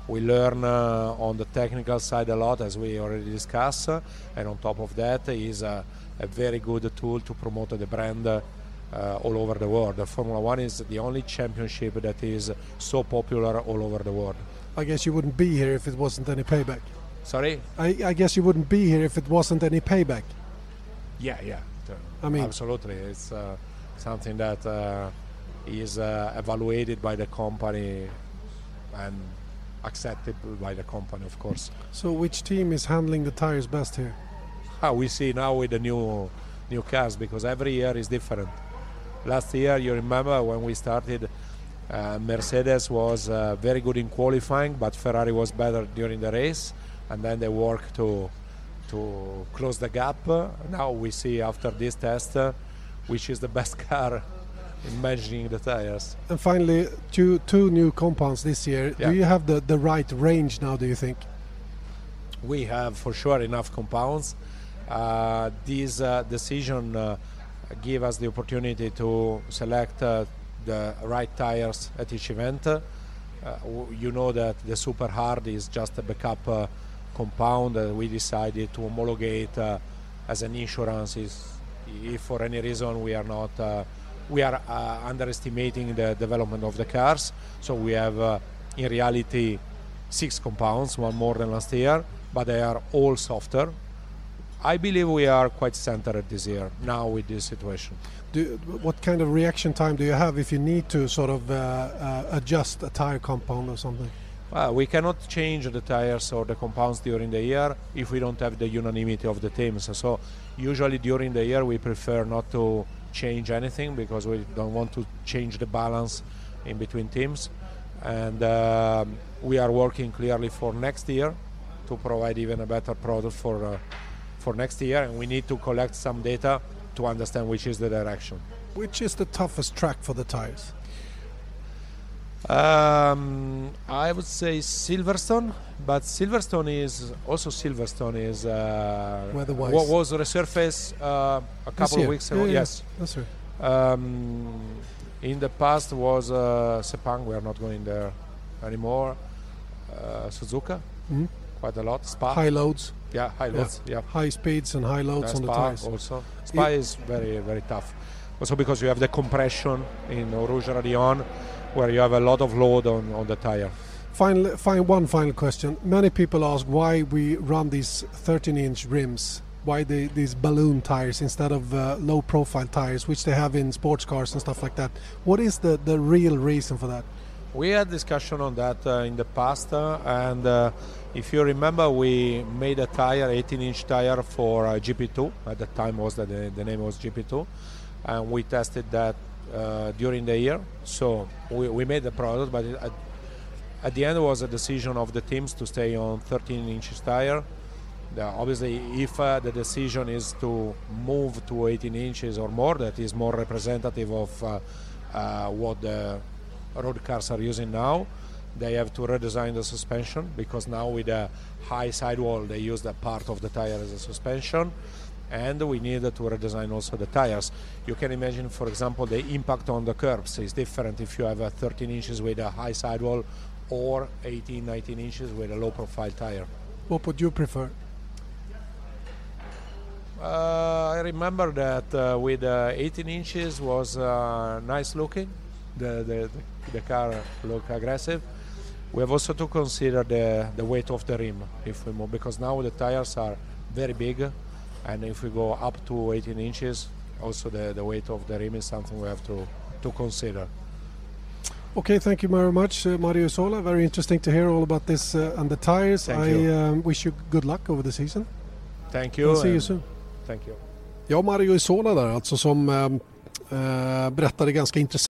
We learn uh, on the technical side a lot, as we already discussed, uh, and on top of that, is a, a very good tool to promote the brand uh, all over the world. Formula One is the only championship that is so popular all over the world. I guess you wouldn't be here if it wasn't any payback. Sorry? I, I guess you wouldn't be here if it wasn't any payback. Yeah, yeah. I mean, absolutely. It's uh, something that uh, is uh, evaluated by the company and accepted by the company, of course. So, which team is handling the tires best here? Ah, we see now with the new new cars because every year is different. Last year, you remember when we started, Mercedes was uh, very good in qualifying, but Ferrari was better during the race and then they work to to close the gap. Now we see after this test uh, which is the best car in measuring the tires. And finally, two two new compounds this year. Yeah. Do you have the, the right range now? Do you think? We have for sure enough compounds. Uh, this uh, decision uh, give us the opportunity to select uh, the right tires at each event. Uh, you know that the super hard is just a backup compound that we decided to homologate uh, as an insurance is if for any reason we are not uh, we are uh, underestimating the development of the cars so we have uh, in reality six compounds one more than last year but they are all softer I believe we are quite centered this year now with this situation. Do, what kind of reaction time do you have if you need to sort of uh, uh, adjust a tire compound or something? Well, we cannot change the tires or the compounds during the year if we don't have the unanimity of the teams. So usually during the year we prefer not to change anything because we don't want to change the balance in between teams. And uh, we are working clearly for next year to provide even a better product for uh, for next year. And we need to collect some data to understand which is the direction. Which is the toughest track for the tires? Um, I would say Silverstone, but Silverstone is also Silverstone is uh, Weather-wise. wa- was resurfaced uh, a couple of weeks ago. yeah, Yes, That's right. um, in the past was uh, Sepang. We are not going there anymore. Uh, Suzuka, Mhm. Quite a lot. Spa, High loads, yeah, high loads. Yeah, high speeds and high loads Uh, on the tires. also. Spa is very very tough. Also because you have the compression in Rouge Radion, where you have a lot of load on, on the tire. Final, fine, one final question. Many people ask why we run these 13-inch rims, why the, these balloon tires instead of uh, low-profile tires, which they have in sports cars and stuff like that. What is the, the real reason for that? We had discussion on that uh, in the past, uh, and uh, if you remember, we made a tire, 18-inch tire for uh, GP2. At the time, was that the, the name was GP2, and we tested that uh, during the year. So we, we made the product, but it, at, at the end, was a decision of the teams to stay on 13 inches tire. The, obviously, if uh, the decision is to move to 18 inches or more, that is more representative of what the road cars are using now. They have to redesign the suspension because now with a high sidewall they use that part of the tire as a suspension and we needed to redesign also the tires. You can imagine for example the impact on the curbs is different if you have a 13 inches with a high sidewall or 18 19 inches with a low profile tire. What would you prefer? Uh, I remember that uh, with uh, 18 inches was uh, nice looking. The, the, the, the car look aggressive. We have also to consider the, the weight of the rim if we move because now the tires are very big, and if we go up to 18 inches, also the, the weight of the rim is something we have to, to consider. Okay, thank you very much, uh, Mario Sola. Very interesting to hear all about this uh, and the tires. Thank I you. Um, wish you good luck over the season. Thank you. I'll see you soon. Thank you. Ja, Mario Isola där alltså som uh, berättade ganska intressant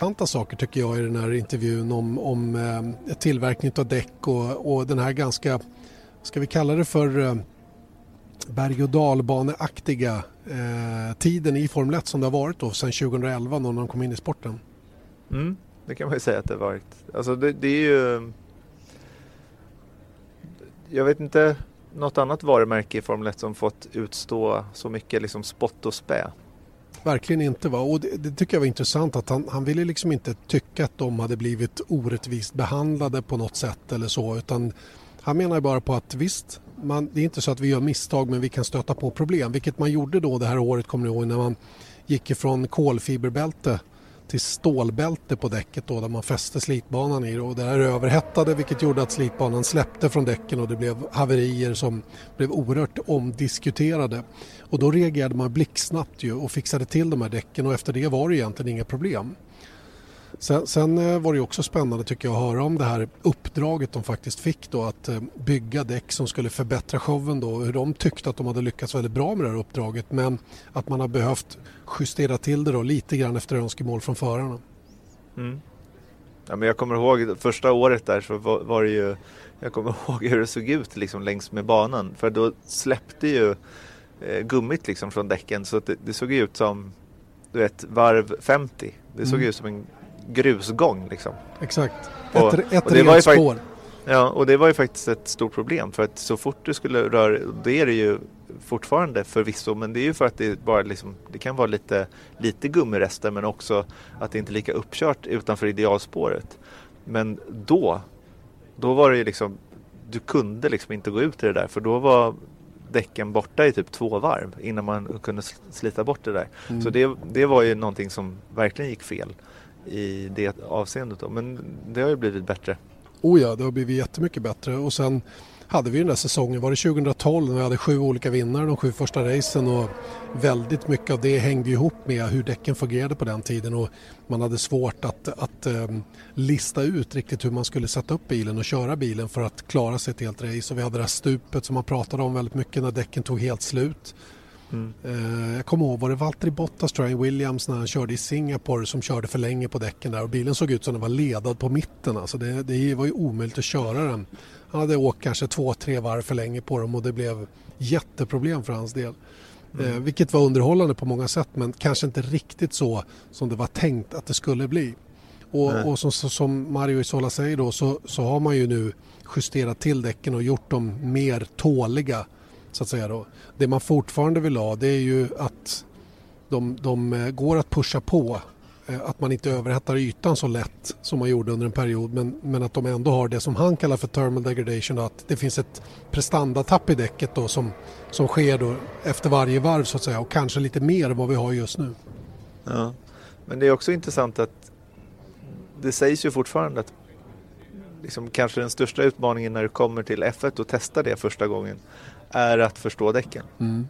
Intressanta saker tycker jag i den här intervjun om, om eh, tillverkning av däck och, och den här ganska, ska vi kalla det för eh, berg och dalbaneaktiga eh, tiden i Formel 1 som det har varit då sedan 2011 när de kom in i sporten. Mm, det kan man ju säga att det har varit. Alltså det, det är ju... Jag vet inte något annat varumärke i Formel 1 som fått utstå så mycket liksom spott och spä. Verkligen inte. Va? Och det, det tycker jag var intressant att han, han ville liksom inte tycka att de hade blivit orättvist behandlade på något sätt eller så utan han menar bara på att visst, man, det är inte så att vi gör misstag men vi kan stöta på problem vilket man gjorde då det här året kommer ni ihåg när man gick ifrån kolfiberbälte till stålbälte på däcket då där man fäste slitbanan i det och det här överhettade vilket gjorde att slitbanan släppte från däcken och det blev haverier som blev oerhört omdiskuterade. Och då reagerade man blixtsnabbt ju och fixade till de här däcken och efter det var det egentligen inga problem. Sen, sen eh, var det också spännande tycker jag att höra om det här uppdraget de faktiskt fick då att eh, bygga däck som skulle förbättra showen då. Hur de tyckte att de hade lyckats väldigt bra med det här uppdraget men att man har behövt justera till det då lite grann efter önskemål från förarna. Mm. Ja, men jag kommer ihåg första året där så var, var det ju Jag kommer ihåg hur det såg ut liksom längs med banan för då släppte ju gummit liksom från däcken så att det, det såg ut som du vet varv 50. Det såg Mm. ut som en grusgång liksom. Exakt. Och- ett ett rent spår. Ja, och det var ju faktiskt ett stort problem för att så fort du skulle röra det är det ju fortfarande förvisso men det är ju för att det bara liksom, det kan vara lite, lite gummirester men också att det inte är lika uppkört utanför idealspåret. Men då, då var det ju liksom du kunde liksom inte gå ut i det där för då var däcken borta i typ två varv innan man kunde slita bort det där. Mm. Så det, det var ju någonting som verkligen gick fel i det avseendet då. Men det har ju blivit bättre. Oh ja, det har blivit jättemycket bättre och sen hade vi den där säsongen, var det 2012 när vi hade sju olika vinnare de sju första racen? Och väldigt mycket av det hängde ihop med hur däcken fungerade på den tiden. Och man hade svårt att, att um, lista ut riktigt hur man skulle sätta upp bilen och köra bilen för att klara sig ett helt race. Och vi hade det här stupet som man pratade om väldigt mycket när däcken tog helt slut. Mm. Uh, jag kommer ihåg, var det Valtteri Bottas tror jag, Williams när han körde i Singapore som körde för länge på däcken där och bilen såg ut som den var ledad på mitten. Alltså det, det var ju omöjligt att köra den. Han hade åkt kanske två, tre varv för länge på dem och det blev jätteproblem för hans del. Mm. Eh, vilket var underhållande på många sätt men kanske inte riktigt så som det var tänkt att det skulle bli. Och, och som, som, Mario Isola säger då så, så har man ju nu justerat till däcken och gjort dem mer tåliga. Så att säga då. Det man fortfarande vill ha det är ju att de, de eh, går att pusha på eh, att man inte överhettar ytan så lätt som man gjorde under en period men, men att de ändå har det som han kallar för thermal degradation att det finns ett prestandatapp i däcket då som, som sker då efter varje varv så att säga och kanske lite mer än vad vi har just nu. Ja, men det är också intressant att det sägs ju fortfarande att liksom kanske den största utmaningen när det kommer till F1 och testa det första gången är att förstå däcken. Mm.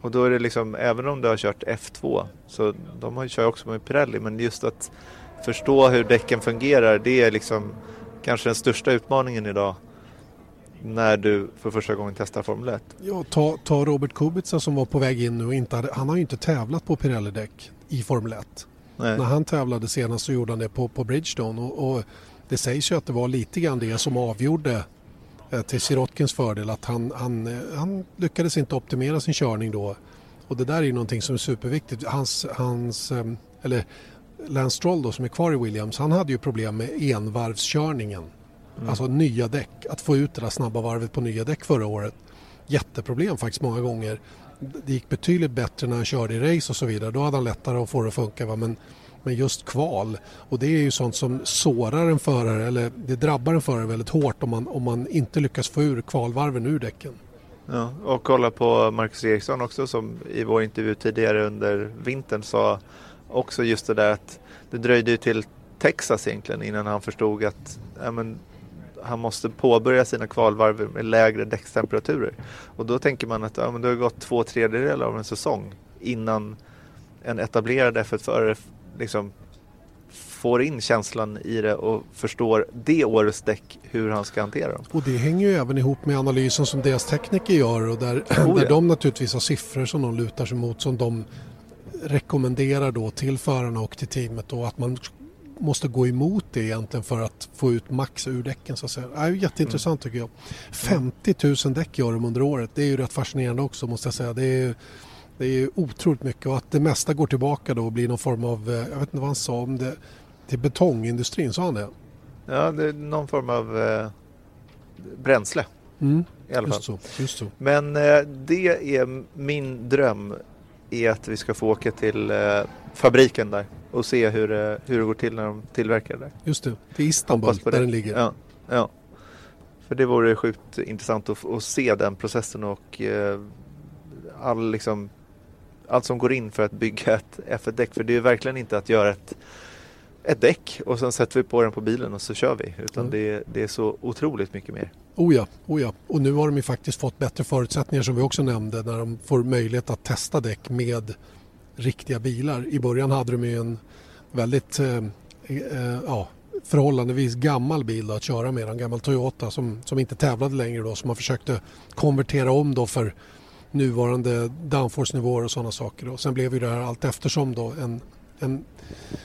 Och då är det liksom, även om du har kört F2, så de har, kör också med Pirelli, men just att förstå hur däcken fungerar, det är liksom kanske den största utmaningen idag när du för första gången testar Formel 1. Ja, ta, ta Robert Kubica som var på väg in nu och inte hade, han har ju inte tävlat på Pirelli-däck i Formel 1. Nej. När han tävlade senast så gjorde han det på, på Bridgestone och, och det sägs ju att det var lite grann det som avgjorde till Sirotkins fördel att han, han, eh, han lyckades inte optimera sin körning då. Och det där är ju någonting som är superviktigt. Hans, hans, ehm, eller Lance Stroll då som är kvar i Williams, han hade ju problem med envarvskörningen. Mm. Alltså nya däck, att få ut det där snabba varvet på nya däck förra året. Jätteproblem faktiskt många gånger. Det gick betydligt bättre när han körde i race och så vidare. Då hade han lättare att få det att funka. Va? Men men just kval. Och det är ju sånt som sårar en förare eller det drabbar en förare väldigt hårt om man, om man inte lyckas få ur kvalvarven ur däcken. Ja, och kolla på Marcus Eriksson också som i vår intervju tidigare under vintern sa också just det där att det dröjde ju till Texas egentligen innan han förstod att ja, men, han måste påbörja sina kvalvarv med lägre däckstemperaturer. Och då tänker man att ja, men det har gått två tredjedelar av en säsong innan en etablerad F1-förare liksom får in känslan i det och förstår det årets däck hur han ska hantera dem. Och det hänger ju även ihop med analysen som deras tekniker gör och där, oh, där de naturligtvis har siffror som de lutar sig mot som de rekommenderar då till förarna och till teamet och att man måste gå emot det egentligen för att få ut max ur däcken så att säga. Det är jätteintressant mm. tycker jag. 50 000 däck gör de under året. Det är ju rätt fascinerande också måste jag säga. Det är det är otroligt mycket och att det mesta går tillbaka då och blir någon form av, eh, jag vet inte vad han sa om det, till betongindustrin, sa han det? Ja, det är någon form av eh, bränsle. Mm, I alla just fall. Så, just så. Men eh, det är min dröm är att vi ska få åka till eh, fabriken där och se hur, eh, hur det går till när de tillverkar det. Just det, till Istanbul där den ligger. Ja, ja. För det vore sjukt intressant att, att se den processen och eh, all liksom allt som går in för att bygga ett F1-däck. För det är verkligen inte att göra ett, ett däck och sen sätter vi på den på bilen och så kör vi. Utan mm. det, det, är så otroligt mycket mer. Oh ja, oh ja, och nu har de ju faktiskt fått bättre förutsättningar som vi också nämnde när de får möjlighet att testa däck med riktiga bilar. I början hade de ju en väldigt eh, eh, ja, förhållandevis gammal bil då, att köra med, en gammal Toyota som, som inte tävlade längre då som man försökte konvertera om då för nuvarande downforce-nivåer och sådana saker. Och sen blev ju det här allt eftersom då en, en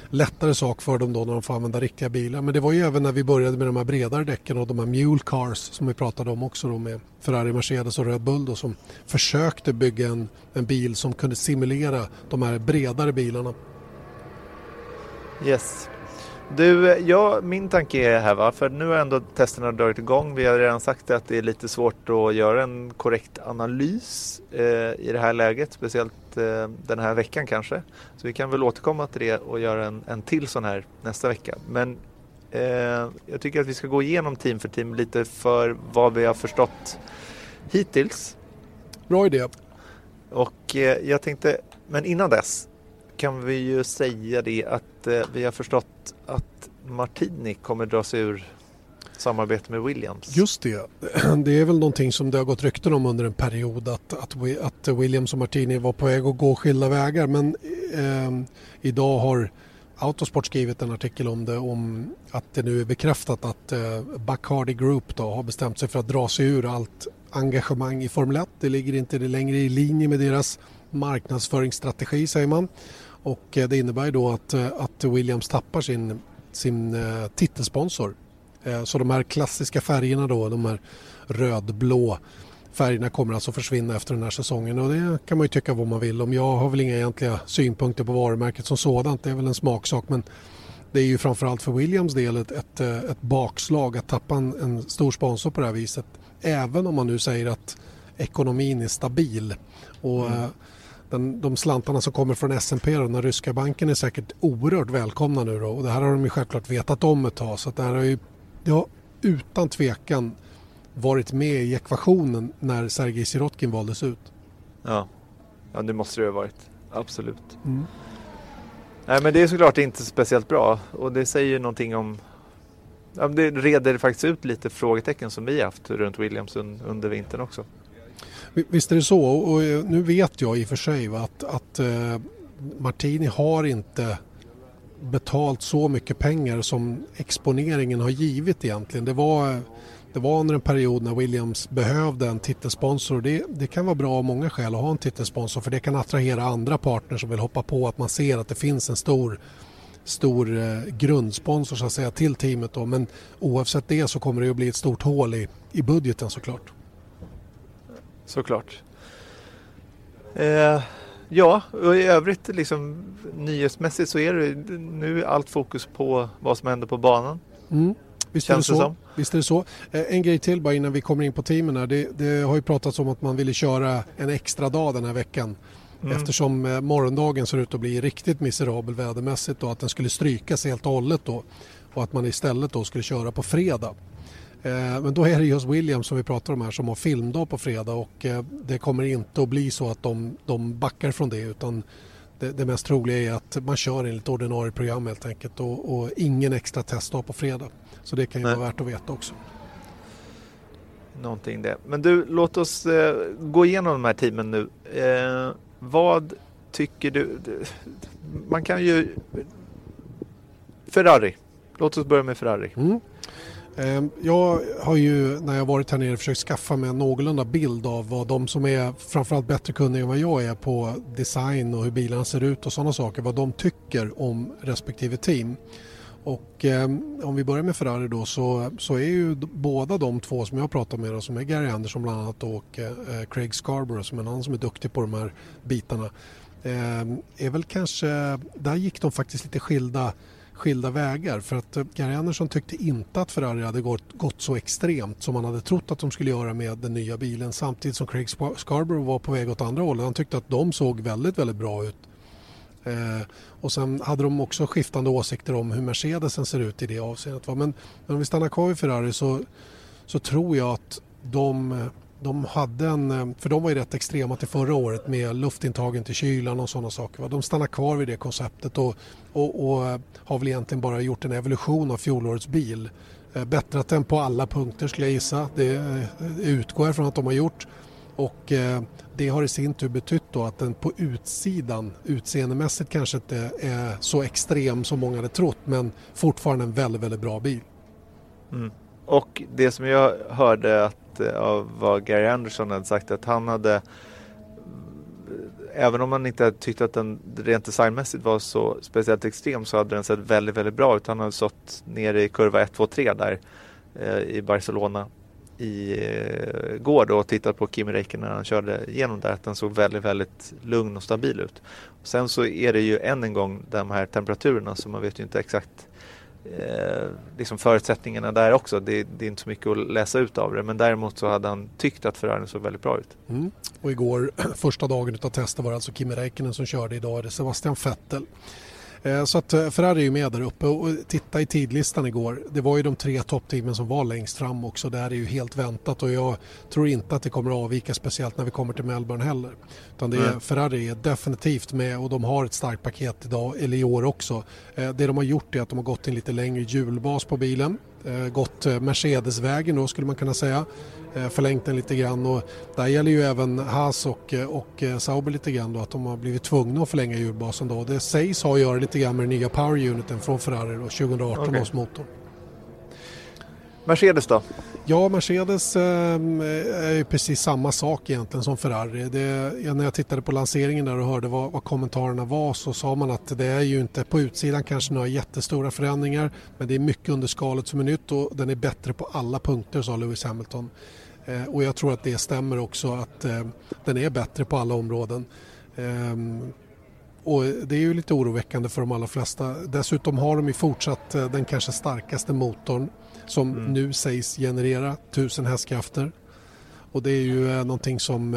lättare sak för dem då när de får använda riktiga bilar. Men det var ju även när vi började med de här bredare däcken och de här mule cars som vi pratade om också då med Ferrari, Mercedes och Red Bull då som försökte bygga en, en bil som kunde simulera de här bredare bilarna. Yes. Du, ja, min tanke är här va, för nu har ändå testerna dragit igång. Vi har redan sagt att det är lite svårt att göra en korrekt analys eh, i det här läget, speciellt eh, den här veckan kanske. Så vi kan väl återkomma till det och göra en, en till sån här nästa vecka. Men Eh, jag tycker att vi ska gå igenom team för team lite för vad vi har förstått hittills. Bra idé. Och eh, jag tänkte, men innan dess kan vi ju säga det att eh, vi har förstått att Martini kommer dra sig ur samarbete med Williams. Just det. Det är väl någonting som det har gått rykten om under en period att, att, att Williams och Martini var på väg att gå skilda vägar men eh, idag har Autosport skrivit en artikel om det om att det nu är bekräftat att eh, Bacardi Group då har bestämt sig för att dra sig ur allt engagemang i Formel 1. Det ligger inte längre i linje med deras marknadsföringsstrategi säger man. Och eh, det innebär då att, eh, att Williams tappar sin, sin eh, titelsponsor. Så de här klassiska färgerna då, de här rödblå färgerna kommer alltså försvinna efter den här säsongen och det kan man ju tycka vad man vill om. Jag har väl inga egentliga synpunkter på varumärket som sådant, det är väl en smaksak men det är ju framförallt för Williams del ett, ett, ett bakslag att tappa en, en, stor sponsor på det här viset. Även om man nu säger att ekonomin är stabil. Och mm. Den, de slantarna som kommer från S&P och den ryska banken är säkert oerhört välkomna nu då. Och det här har de ju självklart vetat om ett tag så att det här har ju ja, utan tvekan varit med i ekvationen när Sergej Sirotkin valdes ut. Ja, ja det måste det ha varit. Absolut. Mm. Nej men det är såklart inte speciellt bra och det säger någonting om ja, Det reder faktiskt ut lite frågetecken som vi haft runt Williams under vintern också. Visst är det så och eh, nu vet jag i och för sig att, att eh, Martini har inte betalt så mycket pengar som exponeringen har givit egentligen. Det var det var under en period när Williams behövde en titelsponsor. Det, det kan vara bra av många skäl att ha en titelsponsor för det kan attrahera andra partner som vill hoppa på att man ser att det finns en stor stor eh, grundsponsor så att säga till teamet då. men oavsett det så kommer det att bli ett stort hål i, i budgeten såklart. Såklart. Eh, ja, och i övrigt liksom nyhetsmässigt så är det nu allt fokus på vad som händer på banan. Mm. Visst är, det så. Visst är det så. Eh, en grej till bara innan vi kommer in på teamen här. Det, det har ju pratats om att man ville köra en extra dag den här veckan. Mm. Eftersom eh, morgondagen ser ut att bli riktigt miserabel vädermässigt och att den skulle strykas helt och hållet då. Och att man istället då skulle köra på fredag. Eh, men då är det just Williams som vi pratar om här som har filmdag på fredag och det kommer inte att bli så att de, de backar från det utan det, det mest troliga är att man kör enligt ordinarie program helt enkelt och, och ingen extra testdag på fredag. Så det kan ju Nej. vara värt att veta också. Någonting det. Men du, låt oss eh, gå igenom de här teamen nu. Eh, vad tycker du? Man kan ju... Ferrari. Låt oss börja med Ferrari. Mm. Ehm, jag har ju när jag varit här nere försökt skaffa mig en någorlunda bild av vad de som är framförallt bättre kunniga än vad jag är på design och hur bilarna ser ut och sådana saker, vad de tycker om respektive team. Och eh, om vi börjar med Ferrari då så, så är ju båda de två som jag pratar med då, som är Gary Anderson bland annat och eh, eh, Craig Scarborough som är en annan som är duktig på de här bitarna. Eh, är väl kanske, där gick de faktiskt lite skilda skilda vägar för att eh, Gary Anderson tyckte inte att Ferrari hade gått, gått så extremt som man hade trott att de skulle göra med den nya bilen samtidigt som Craig Scarborough var på väg åt andra hållet. Han tyckte att de såg väldigt, väldigt bra ut Eh, och sen hade de också skiftande åsikter om hur Mercedesen ser ut i det avseendet. Va? Men, men om vi stannar kvar i Ferrari så, så tror jag att de, eh, de hade en, eh, för de var ju rätt extrema till förra året med luftintagen till kylan och sådana saker. Va? De stannar kvar vid det konceptet och, och, och eh, har väl egentligen bara gjort en evolution av fjolårets bil. Eh, bättrat den på alla punkter skulle jag gissa. Det utgår jag från att de har gjort. Och det har i sin tur betytt då att den på utsidan utseendemässigt kanske inte är så extrem som många hade trott men fortfarande en väldigt, väldigt bra bil. Mm. Och det som jag hörde att, Eh, av vad Gary Anderson hade sagt att han hade Även om man inte tyckte att den rent designmässigt var så speciellt extrem så hade den sett väldigt, väldigt bra ut. Han hade stått nere i kurva 1, 2, 3 där eh, i Barcelona igår eh, då och tittat på Kimi Räikkönen när han körde igenom där att den såg väldigt, väldigt lugn och stabil ut. Och sen så är det ju än en gång de här temperaturerna så man vet ju inte exakt eh, liksom förutsättningarna där också. Det, det, är inte så mycket att läsa ut av det men däremot så hade han tyckt att Ferrarin såg väldigt bra ut. Mm. Och igår, första dagen av testet var det alltså Kimi Räikkönen som körde. Idag är det Sebastian Vettel. Eh, så att eh, Ferrari är ju med där uppe och titta i tidlistan igår. Det var ju de tre toppteamen som var längst fram också. Det här är ju helt väntat och jag tror inte att det kommer att avvika speciellt när vi kommer till Melbourne heller. Utan det är, mm. Ferrari är definitivt med och de har ett starkt paket idag, eller i år också. Det de har gjort är att de har gått en lite längre hjulbas på bilen. Gått Mercedesvägen då skulle man kunna säga. Eh, förlängt den lite grann och där gäller ju även Haas och, eh, och eh, Sauber lite grann då att de har blivit tvungna att förlänga hjulbasen då. Det sägs ha att göra lite grann med den nya power uniten från Ferrari då, 2018 okay. års motor. Mercedes då? Ja, Mercedes är ju precis samma sak egentligen som Ferrari. Det, när jag tittade på lanseringen där och hörde vad, vad, kommentarerna var så sa man att det är ju inte på utsidan kanske några jättestora förändringar men det är mycket under skalet som är nytt och den är bättre på alla punkter sa Lewis Hamilton. Eh, och jag tror att det stämmer också att eh, den är bättre på alla områden. Ehm, och det är ju lite oroväckande för de allra flesta. Dessutom har de ju fortsatt eh, den kanske starkaste motorn som mm. nu sägs generera 1000 hästkrafter. Och det är ju någonting som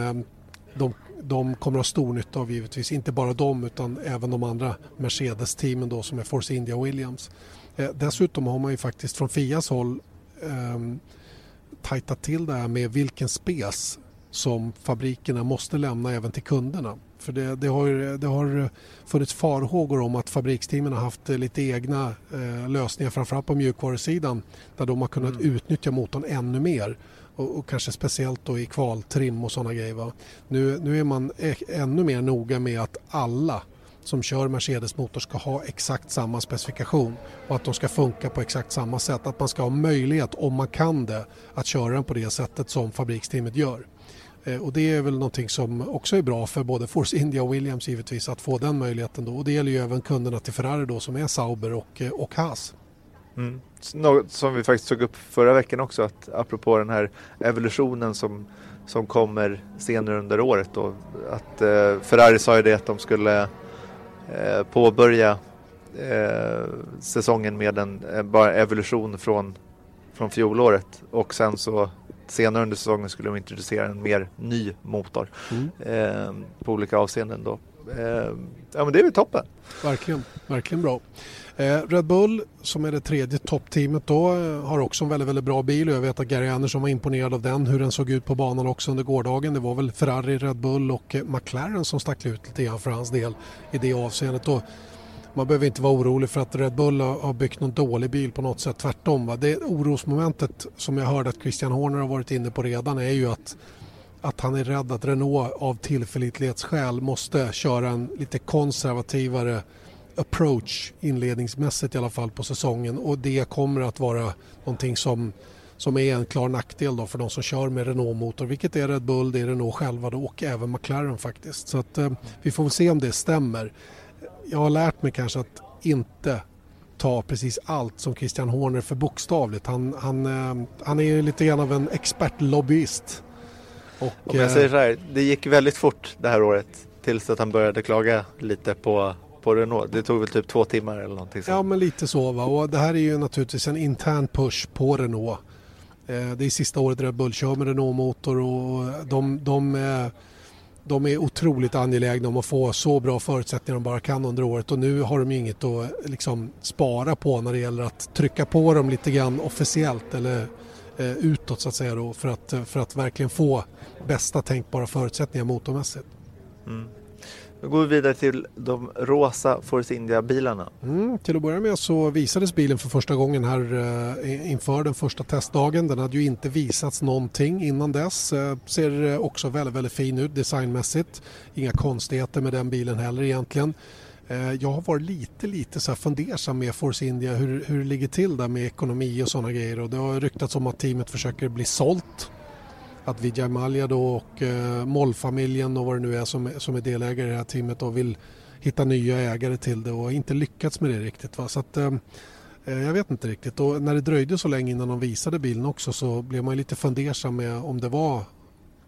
de, de kommer att ha stor nytta av givetvis. Inte bara de utan även de andra Mercedes-teamen då som är Force India och Williams. Dessutom har man ju faktiskt från Fias håll um, tajtat till det här med vilken spes som fabrikerna måste lämna även till kunderna. För det, det, har, det har funnits farhågor om att fabriksteamen har haft lite egna eh, lösningar framförallt på mjukvarusidan där de har kunnat mm. utnyttja motorn ännu mer och, och, kanske speciellt då i kvaltrim och sådana grejer. Nu, nu är man ännu mer noga med att alla som kör Mercedes motor ska ha exakt samma specifikation och att de ska funka på exakt samma sätt. Att man ska ha möjlighet, om man kan det, att köra den på det sättet som fabriksteamet gör. Eh, och det är väl någonting som också är bra för både Force India och Williams givetvis att få den möjligheten då. Och det gäller ju även kunderna till Ferrari då som är Sauber och, eh, och Haas. Mm. Något som vi faktiskt tog upp förra veckan också att apropå den här evolutionen som, som kommer senare under året då. Att eh, Ferrari sa ju det att de skulle Eh, påbörja eh, säsongen med en eh, bara evolution från, från fjolåret och sen så senare under säsongen skulle de introducera en mer ny motor mm. eh, på olika avseenden då. Eh, ja men det är väl toppen. Verkligen, verkligen bra. Eh, Red Bull som är det tredje toppteamet då eh, har också en väldigt, väldigt bra bil och jag vet att Gary Andersson var imponerad av den, hur den såg ut på banan också under gårdagen. Det var väl Ferrari, Red Bull och eh, McLaren som stack ut lite grann för hans del i det avseendet. Och man behöver inte vara orolig för att Red Bull har byggt någon dålig bil på något sätt, tvärtom. Va? Det orosmomentet som jag hörde att Christian Horner har varit inne på redan är ju att att han är rädd att Renault av tillförlitlighetsskäl måste köra en lite konservativare approach inledningsmässigt i alla fall på säsongen och det kommer att vara någonting som, som är en klar nackdel då för de som kör med Renault-motor vilket är Red Bull, det är Renault själva då, och även McLaren faktiskt. Så att, eh, vi får se om det stämmer. Jag har lärt mig kanske att inte ta precis allt som Christian Horner för bokstavligt. Han, han, eh, han är lite grann av en expertlobbyist. Och, Om jag säger så här, det gick väldigt fort det här året tills att han började klaga lite på på Renault. Det tog väl typ två timmar eller någonting sånt. Ja men lite så va. Och det här är ju naturligtvis en intern push på Renault. Eh, det är sista året Red Bull kör med Renault-motor och de, de, är, de är otroligt angelägna om att få så bra förutsättningar de bara kan under året och nu har de ju inget att liksom spara på när det gäller att trycka på dem lite grann officiellt eller eh, utåt så att säga då för att, för att verkligen få bästa tänkbara förutsättningar motormässigt. Mm. Då går vi vidare till de rosa Force India-bilarna. Mm, till att börja med så visades bilen för första gången här eh, inför den första testdagen. Den hade ju inte visats någonting innan dess. Eh, ser eh, också väldigt, väldigt fin ut designmässigt. Inga konstigheter med den bilen heller egentligen. Eh, jag har varit lite, lite så här fundersam med Force India hur, hur det ligger till där med ekonomi och sådana grejer. Och det har ryktats om att teamet försöker bli sålt att Vijay Malja då och eh, Mollfamiljen och vad det nu är som, som är delägare i det här teamet och vill hitta nya ägare till det och inte lyckats med det riktigt. Va? Så att, eh, eh jag vet inte riktigt och när det dröjde så länge innan de visade bilen också så blev man lite fundersam med om det var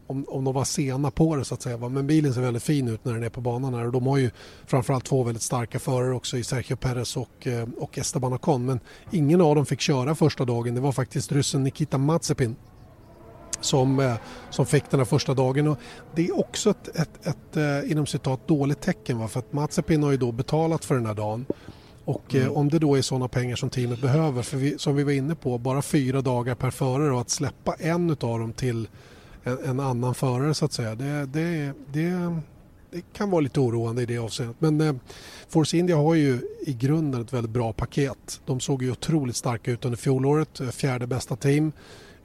om, om de var sena på det så att säga. Va? Men bilen ser väldigt fin ut när den är på banan här och de har ju framförallt två väldigt starka förare också i Sergio Perez och, eh, och Esteban Ocon men ingen av dem fick köra första dagen. Det var faktiskt ryssen Nikita Mazepin som, eh, som fick den här första dagen. Och det är också ett, ett, ett, ett inom citat dåligt tecken va? för att Mazepin har ju då betalat för den här dagen. Och mm. om det då är sådana pengar som teamet behöver, för vi, som vi var inne på, bara fyra dagar per förare och att släppa en av dem till en, en, annan förare så att säga, det, det, det, det kan vara lite oroande i det avseendet. Men eh, Force India har ju i grunden ett väldigt bra paket. De såg ju otroligt starka ut under fjolåret, eh, fjärde bästa team.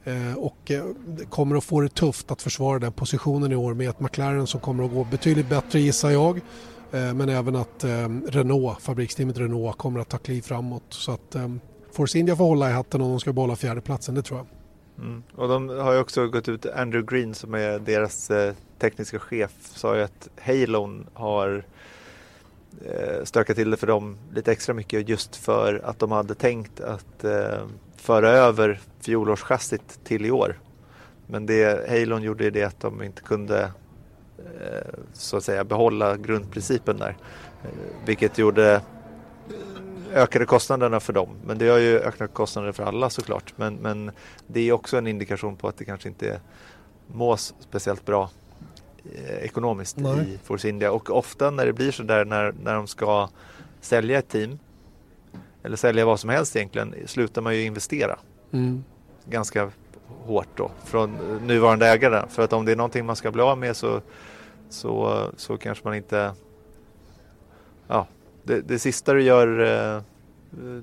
Eh, och eh, kommer att få det tufft att försvara den positionen i år med ett McLaren som kommer att gå betydligt bättre gissar jag. Eh, men även att Renault, fabriksteamet Renault kommer att ta kliv framåt. Så att Force India får hålla i hatten om de ska behålla fjärdeplatsen, det tror jag. Mm. Och de har ju också gått ut, Andrew Green som är deras tekniska chef sa ju att Halon har stökat till det för dem lite extra mycket just för att de hade tänkt att föra över fjolårschassit till i år. Men det Halon gjorde det att de inte kunde eh, så att säga behålla grundprincipen där. Eh, vilket gjorde ökade kostnaderna för dem. Men det har ju ökat kostnader för alla såklart. Men, men det är också en indikation på att det kanske inte mås speciellt bra eh, ekonomiskt Nej. i Force India. Och ofta när det blir så där när, när de ska sälja ett team eller sälja vad som helst egentligen, slutar man ju investera. Mm. Ganska hårt då från nuvarande ägare. För att om det är någonting man ska bli av med så, så, så kanske man inte... Ja, det, det sista du gör eh,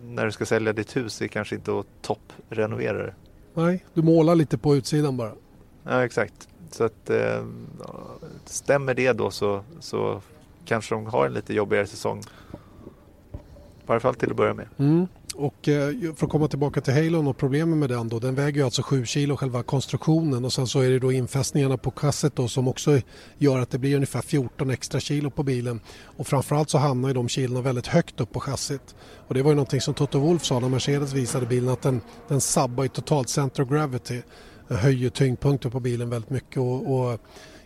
när du ska sälja ditt hus är kanske inte att topprenovera det. Nej, du målar lite på utsidan bara. Ja, exakt. Så att eh, stämmer det då så, så kanske de har en lite jobbigare säsong varje fall till att börja med. Mm. Och eh, för att komma tillbaka till Halon och problemen med den då. Den väger ju alltså 7 kilo själva konstruktionen och sen så är det då infästningarna på kasset då som också gör att det blir ungefär 14 extra kilo på bilen. Och framförallt så hamnar ju de kilona väldigt högt upp på chassit. Och det var ju någonting som Toto Wolf sa när Mercedes visade bilen att den, den sabbar ju totalt center of gravity. Den höjer tyngdpunkten på bilen väldigt mycket och, och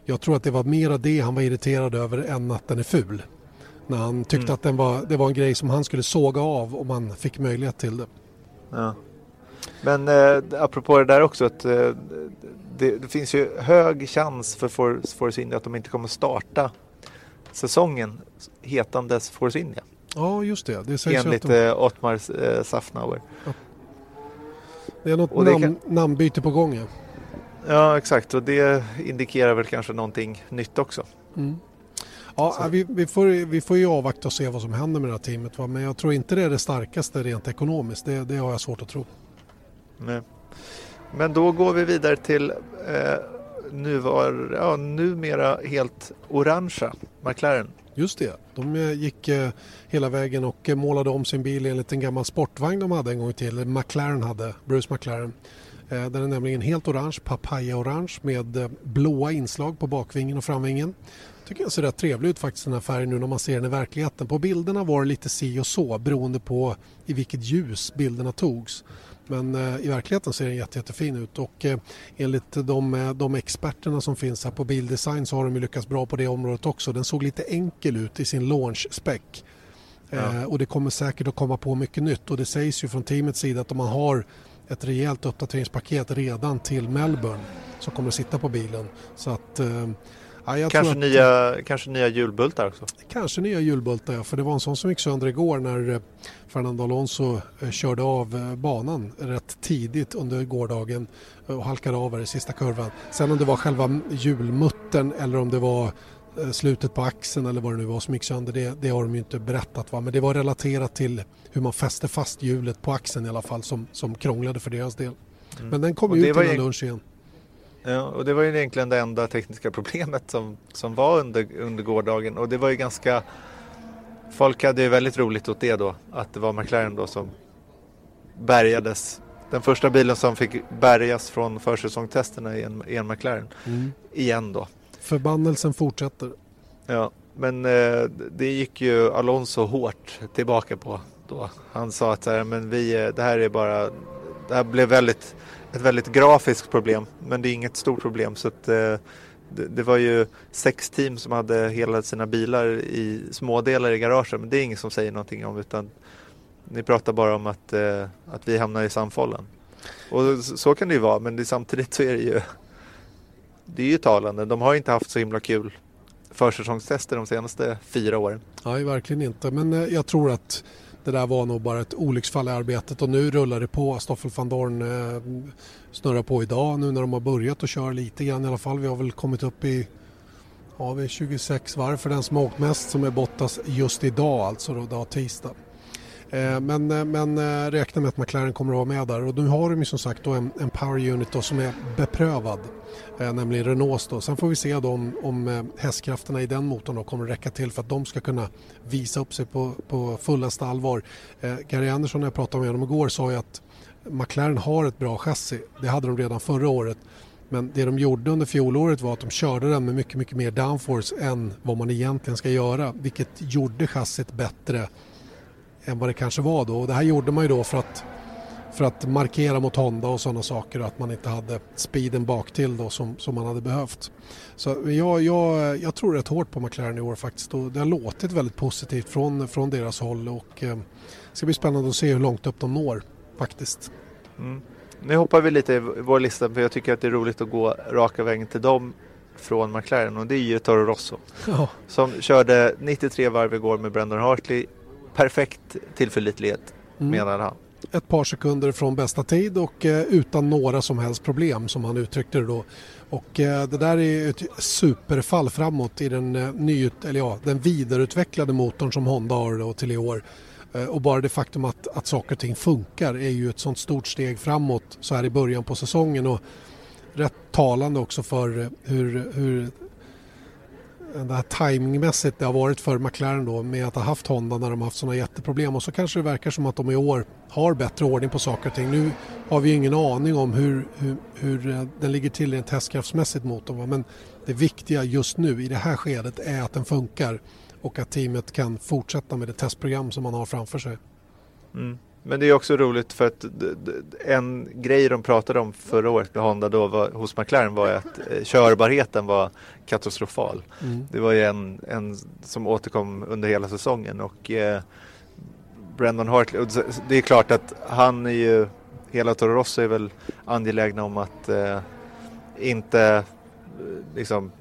jag tror att det var mera det han var irriterad över än att den är ful. När han tyckte mm. att den var, det var en grej som han skulle såga av om man fick möjlighet till det. Ja. Men eh, apropå det där också att eh, det, det, finns ju hög chans för Force India att de inte kommer starta säsongen hetandes Force India. Ja, just det. det sägs Enligt de... eh, Ottmar eh, Safnauer. Ja. Det är något namn, kan... namnbyte på gång. Ja. ja, exakt. Och det indikerar väl kanske någonting nytt också. Mm. Ja, vi, vi, får, vi får ju avvakta och se vad som händer med det här teamet. Va? Men jag tror inte det är det starkaste rent ekonomiskt. Det, det har jag svårt att tro. Nej. Men då går vi vidare till eh, nuvar, ja, numera helt orangea McLaren. Just det, de eh, gick eh, hela vägen och eh, målade om sin bil enligt en gammal sportvagn de hade en gång till. McLaren hade, Bruce McLaren. Den är nämligen helt orange, papaya-orange med blåa inslag på bakvingen och framvingen tycker jag ser rätt trevlig ut faktiskt den här färgen nu när man ser den i verkligheten. På bilderna var det lite si och så beroende på i vilket ljus bilderna togs. Men eh, i verkligheten ser den jätte, jättefin ut och eh, enligt de, eh, de experterna som finns här på bildesign så har de lyckats bra på det området också. Den såg lite enkel ut i sin launch-spec. Ja. Eh, och det kommer säkert att komma på mycket nytt och det sägs ju från teamets sida att man har ett rejält uppdateringspaket redan till Melbourne som kommer att sitta på bilen. Så att eh, Ja, kanske, att, nya, kanske nya hjulbultar också? Kanske nya hjulbultar, ja. För det var en sån som gick sönder igår när eh, Fernando Alonso eh, körde av eh, banan rätt tidigt under gårdagen och halkade av i sista kurvan. Sen om det var själva hjulmuttern eller om det var slutet på axeln eller vad det nu var som gick sönder, det, det har de ju inte berättat. Va? Men det var relaterat till hur man fäste fast hjulet på axeln i alla fall som, som krånglade för deras del. Mm. Men den kom ut innan lunch igen. Ja, och det var ju egentligen det enda tekniska problemet som, som var under, under gårdagen och det var ju ganska Folk hade ju väldigt roligt åt det då, att det var McLaren då som bärgades. Den första bilen som fick bärgas från försäsongstesterna i en, i en McLaren. Mm. Igen då. Förbannelsen fortsätter. Ja, men eh, det gick ju Alonso hårt tillbaka på då. Han sa att men vi, det här är bara, det här blev väldigt ett väldigt grafiskt problem. Men det är inget stort problem. Så att, eh, det, det, var ju sex team som hade hela sina bilar i smådelar i garagen. Men det är ingen som säger någonting om utan ni pratar bara om att, eh, att vi hamnar i samfållen. Och så, så kan det ju vara men det, samtidigt så är det ju det är ju talande. De har inte haft så himla kul försäsongstester de senaste fyra åren. Nej, verkligen inte. Men eh, jag tror att det där var nog bara ett olycksfall i arbetet och nu rullar det på. Stoffel van Dorn eh, snurrar på idag nu när de har börjat och kör lite grann i alla fall. Vi har väl kommit upp i ja, vi 26 varv för den som har åkt mest som är Bottas just idag alltså då, dag tisdag. Eh, men, eh, men eh, räkna med att McLaren kommer att vara med där och nu har de ju som sagt då en, en power unit då som är beprövad, nämligen Renaults då. Sen får vi se då om, om hästkrafterna i den motorn då kommer att räcka till för att de ska kunna visa upp sig på, på fullaste allvar. Gary Andersson när jag pratade med honom igår sa ju att McLaren har ett bra chassi. Det hade de redan förra året. Men det de gjorde under fjolåret var att de körde den med mycket, mycket mer downforce än vad man egentligen ska göra. Vilket gjorde chassit bättre än vad det kanske var då. Och det här gjorde man ju då för att, för att markera mot Honda och sådana saker och att man inte hade speeden bak till då som, som man hade behövt. Så jag, jag, jag tror rätt hårt på McLaren i år faktiskt och det har låtit väldigt positivt från, från deras håll och eh, det ska bli spännande att se hur långt upp de når faktiskt. Mm. Nu hoppar vi lite i vår lista för jag tycker att det är roligt att gå raka vägen till dem från McLaren och det är ju Toro Rosso. Ja. Som körde 93 varv igår med Brendan Hartley perfekt tillförlitlighet mm. menade han. Ett par sekunder från bästa tid och eh, utan några som helst problem som han uttryckte det då. Och eh, det där är ett superfall framåt i den, eh, ny, eller ja, den vidareutvecklade motorn som Honda har då till i år. Och bara det faktum att, att saker och ting funkar är ju ett sånt stort steg framåt så här i början på säsongen. Och rätt talande också för hur, hur det här timingmässigt det har varit för McLaren då med att ha haft Honda när de har haft sådana jätteproblem och så kanske det verkar som att de i år har bättre ordning på saker och ting. Nu har vi ju ingen aning om hur, hur, hur eh, den ligger till rent hästkraftsmässigt mot dem. men det viktiga just nu i det här skedet är att den funkar och att teamet kan fortsätta med det testprogram som man har framför sig. Mm. Men det är också roligt för att en grej de pratade om förra året med Honda då var, hos McLaren var att eh, körbarheten var katastrofal. Mm. Det var ju en, en som återkom under hela säsongen och eh, Brendan Hartley, det är klart att han är ju, hela Toro Rosso är väl angelägna om att eh, inte eh, liksom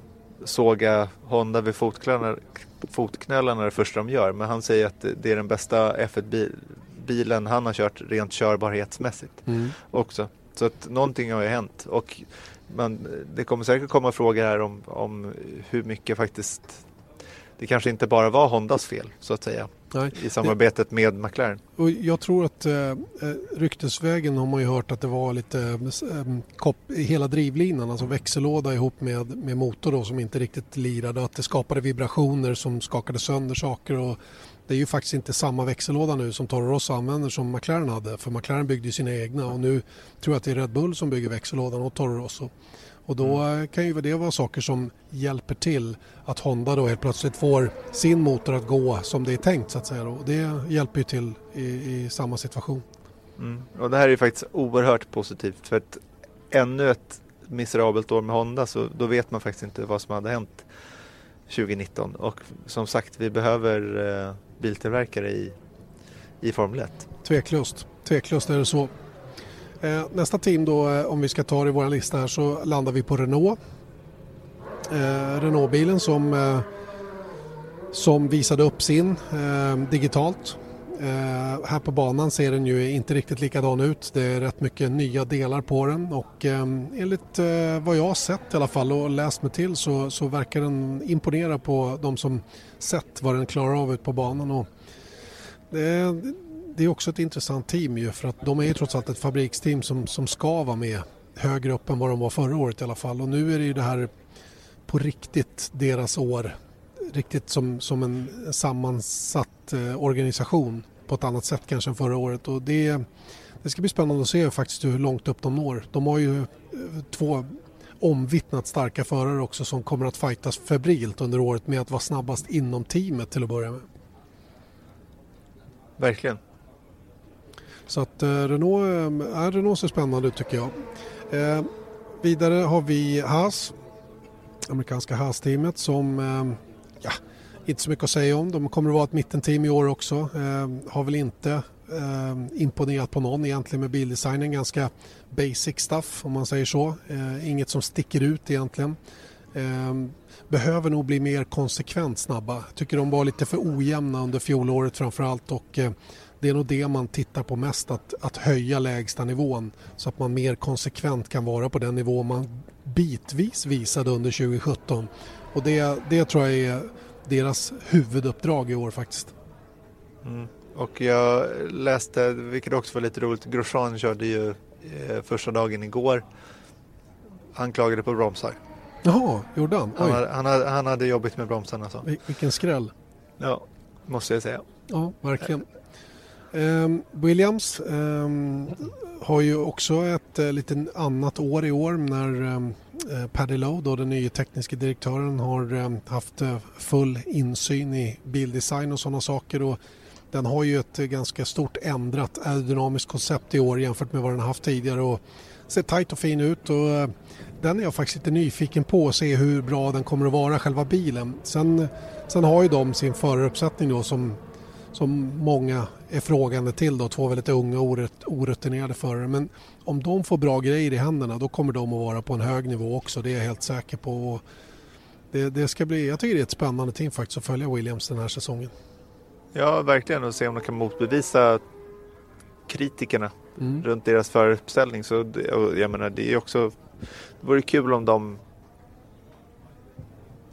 såga Honda vid fotknölarna, fotknölarna det första de gör. Men han säger att det är den bästa F1-bilen han har kört rent körbarhetsmässigt mm. också. Så att någonting har ju hänt. Och man, det kommer säkert komma frågor här om, om hur mycket faktiskt det kanske inte bara var Hondas fel så att säga Nej. i samarbetet med McLaren. Och jag tror att eh, eh, ryktesvägen har man ju hört att det var lite eh, kopp, hela drivlinan, alltså växellåda ihop med, med motor då, som inte riktigt lirade. Att det skapade vibrationer som skakade sönder saker. Och det är ju faktiskt inte samma växellåda nu som Toro Rosso använder som McLaren hade. För McLaren byggde sina egna och nu tror jag att det är Red Bull som bygger växellådan åt Toro Rosso. Och då mm. kan ju det vara saker som hjälper till att Honda då helt plötsligt får sin motor att gå som det är tänkt så att säga. Och det hjälper ju till i, i samma situation. Mm. Och det här är ju faktiskt oerhört positivt för att ännu ett miserabelt år med Honda så då vet man faktiskt inte vad som hade hänt 2019 och som sagt vi behöver eh, biltillverkare i, i Formel 1. Tveklöst, tveklöst är det så. Eh, nästa team då, eh, om vi ska ta det i vår lista här, så landar vi på Renault. Eh, Renault-bilen som, eh, som visade upp sin eh, digitalt. Eh, här på banan ser den ju inte riktigt likadan ut. Det är rätt mycket nya delar på den och eh, enligt eh, vad jag har sett i alla fall och läst mig till så, så verkar den imponera på de som sett vad den klarar av ut på banan. Och det, det är också ett intressant team ju för att de är ju trots allt ett fabriksteam som, som ska vara med högre upp än vad de var förra året i alla fall och nu är det ju det här på riktigt deras år riktigt som, som en sammansatt eh, organisation på ett annat sätt kanske än förra året och det, det ska bli spännande att se faktiskt hur långt upp de når. De har ju eh, två omvittnat starka förare också som kommer att fightas febrilt under året med att vara snabbast inom teamet till att börja med. Verkligen. Så att eh, Renault, äh, Renault ser spännande ut tycker jag. Eh, vidare har vi Haas, amerikanska Haas-teamet som eh, ja, inte så mycket att säga om. De kommer att vara ett mittenteam i år också. Eh, har väl inte eh, imponerat på någon egentligen med bildesignen. Ganska basic stuff om man säger så. Eh, inget som sticker ut egentligen. Eh, behöver nog bli mer konsekvent snabba. Tycker de var lite för ojämna under fjolåret framförallt och eh, det är nog det man tittar på mest, att, att höja lägsta nivån så att man mer konsekvent kan vara på den nivå man bitvis visade under 2017. Och det, det tror jag är deras huvuduppdrag i år faktiskt. Mm. Och jag läste, vilket också var lite roligt, Grosjean körde ju eh, första dagen igår. Han klagade på bromsar. Jaha, gjorde han? Han hade, han, hade, han hade jobbigt med bromsarna. Så. Vilken skräll. Ja, måste jag säga. Ja, verkligen. Um, Williams um, har ju också ett uh, lite annat år i år när uh, Eh, Paddy Lowe, då den nya tekniska direktören, har eh, haft eh, full insyn i bildesign och sådana saker. Och den har ju ett ganska stort ändrat aerodynamiskt koncept i år jämfört med vad den haft tidigare och ser tajt och fin ut. Och, den är jag faktiskt lite nyfiken på att se hur bra den kommer att vara, själva bilen. Sen, sen har ju de sin föraruppsättning då som, som många är frågande till då, två väldigt unga och orutinerade förare. Men om de får bra grejer i händerna då kommer de att vara på en hög nivå också, det är jag helt säker på. Det, det ska bli, jag tycker det är ett spännande team faktiskt att följa Williams den här säsongen. Ja, verkligen och se om de kan motbevisa kritikerna mm. runt deras föruppställning. Så det, jag menar, det är också det vore kul om de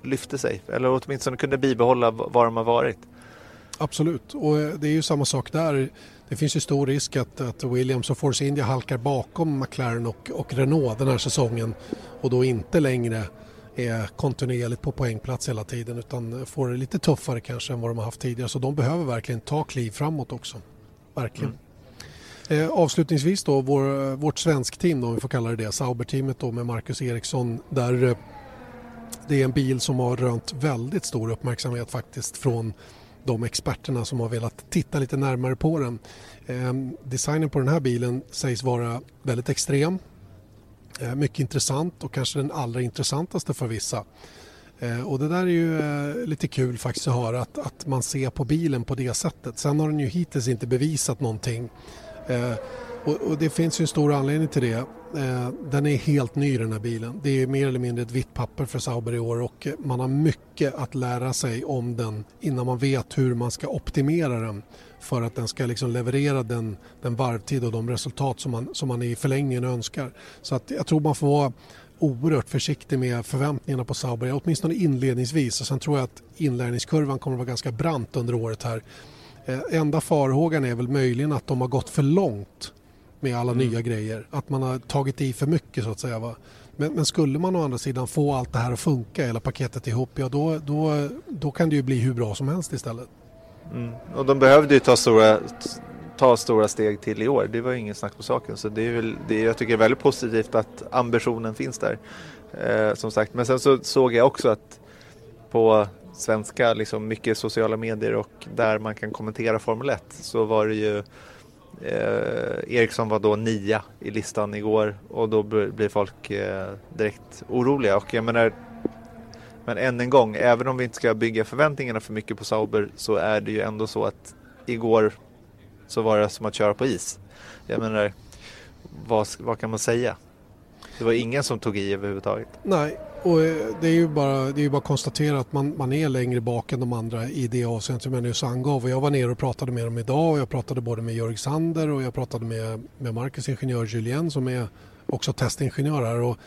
lyfte sig eller åtminstone kunde bibehålla var de har varit. Absolut, och eh, det är ju samma sak där. Det finns ju stor risk att, att Williams och Force India halkar bakom McLaren och, och Renault den här säsongen och då inte längre är kontinuerligt på poängplats hela tiden utan får det lite tuffare kanske än vad de har haft tidigare. Så de behöver verkligen ta kliv framåt också. Verkligen. Mm. Eh, avslutningsvis då, vår, vårt svensk team då, om vi får kalla det det, Sauber-teamet då med Marcus Eriksson där eh, det är en bil som har rönt väldigt stor uppmärksamhet faktiskt från de experterna som har velat titta lite närmare på den. Ehm, designen på den här bilen sägs vara väldigt extrem, eh, mycket intressant och kanske den allra intressantaste för vissa. Eh, och det där är ju eh, lite kul faktiskt att höra att, att man ser på bilen på det sättet. Sen har den ju hittills inte bevisat någonting och, och, det finns ju en stor anledning till det. Eh, den är helt ny den här bilen. Det är mer eller mindre ett vitt papper för Sauber i år och man har mycket att lära sig om den innan man vet hur man ska optimera den för att den ska liksom leverera den, den varvtid och de resultat som man, som man i förlängningen önskar. Så att jag tror man får vara oerhört försiktig med förväntningarna på Sauber, åtminstone inledningsvis. Och sen tror jag att inlärningskurvan kommer att vara ganska brant under året här. Eh, enda farhågan är väl möjligen att de har gått för långt med alla mm. nya grejer. Att man har tagit i för mycket så att säga. Va? Men, men, skulle man å andra sidan få allt det här att funka, hela paketet ihop, ja då, då, då kan det ju bli hur bra som helst istället. Mm. Och de behövde ju ta stora, ta stora steg till i år. Det var ju ingen snack på saken. Så det är väl, det, jag tycker det är väldigt positivt att ambitionen finns där. Eh, som sagt. Men sen så såg jag också att på svenska, liksom mycket sociala medier och där man kan kommentera Formel 1 så var det ju eh, Eriksson var då nia i listan igår och då blir folk eh, direkt oroliga och jag menar men än en gång, även om vi inte ska bygga förväntningarna för mycket på Sauber så är det ju ändå så att igår så var det som att köra på is. Jag menar, vad, vad kan man säga? Det var ingen som tog i överhuvudtaget. Nej, och eh, det är ju bara, det är bara att konstatera att man, man är längre bak än de andra i det avseendet som jag nyss angav. Och jag var nere och pratade med dem idag och jag pratade både med Jörg Sander och jag pratade med, med Marcus ingenjör Julien som är också testingenjör här. Och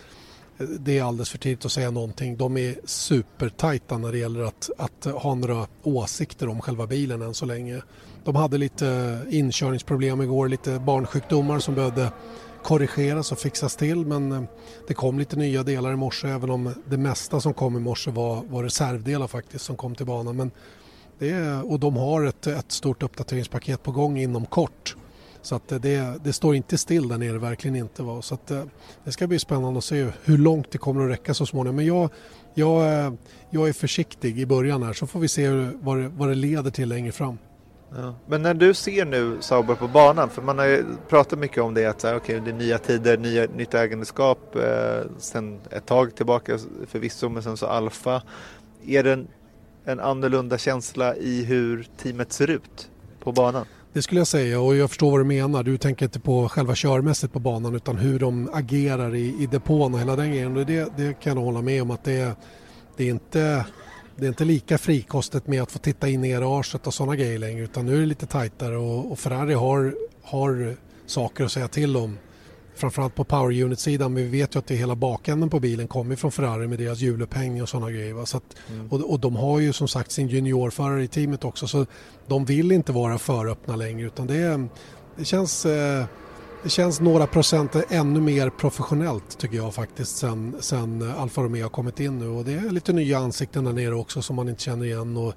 eh, det är alldeles för tidigt att säga någonting. De är supertajta när det gäller att, att ha några åsikter om själva bilen än så länge. De hade lite eh, inkörningsproblem igår, lite barnsjukdomar som behövde korrigeras och fixas till men eh, det kom lite nya delar i morse även om det mesta som kom i morse var, var reservdelar faktiskt som kom till banan. Men det är, och de har ett, ett stort uppdateringspaket på gång inom kort. Så att eh, det, det står inte still där nere, verkligen inte. Va? Så att eh, det ska bli spännande att se hur långt det kommer att räcka så småningom. Men jag, jag, jag är försiktig i början här så får vi se vad det, vad det leder till längre fram. Ja. Men när du ser nu Sauber på banan, för man har ju pratat mycket om det att så här, okay, det är nya tider, nya, nytt ägandeskap eh, sen ett tag tillbaka förvisso, men sen så Alfa. Är det en, en annorlunda känsla i hur teamet ser ut på banan? Det skulle jag säga och jag förstår vad du menar. Du tänker inte på själva körmässigt på banan utan hur de agerar i, i depån och hela den grejen. Det, det kan jag hålla med om att det, det, är inte, det är inte lika frikostigt med att få titta in i garaget och sådana grejer längre utan nu är det lite tajtare och, och Ferrari har, har saker att säga till om framförallt på power unit-sidan men vi vet ju att det hela bakänden på bilen kommer från Ferrari med deras hjulupphängning och sådana grejer. Så att, mm. och, och, de har ju som sagt sin juniorförare i teamet också så de vill inte vara för öppna längre utan det, det känns eh, det känns några procent ännu mer professionellt tycker jag faktiskt sen, sen Alfa Romeo har kommit in nu och det är lite nya ansikten där nere också som man inte känner igen och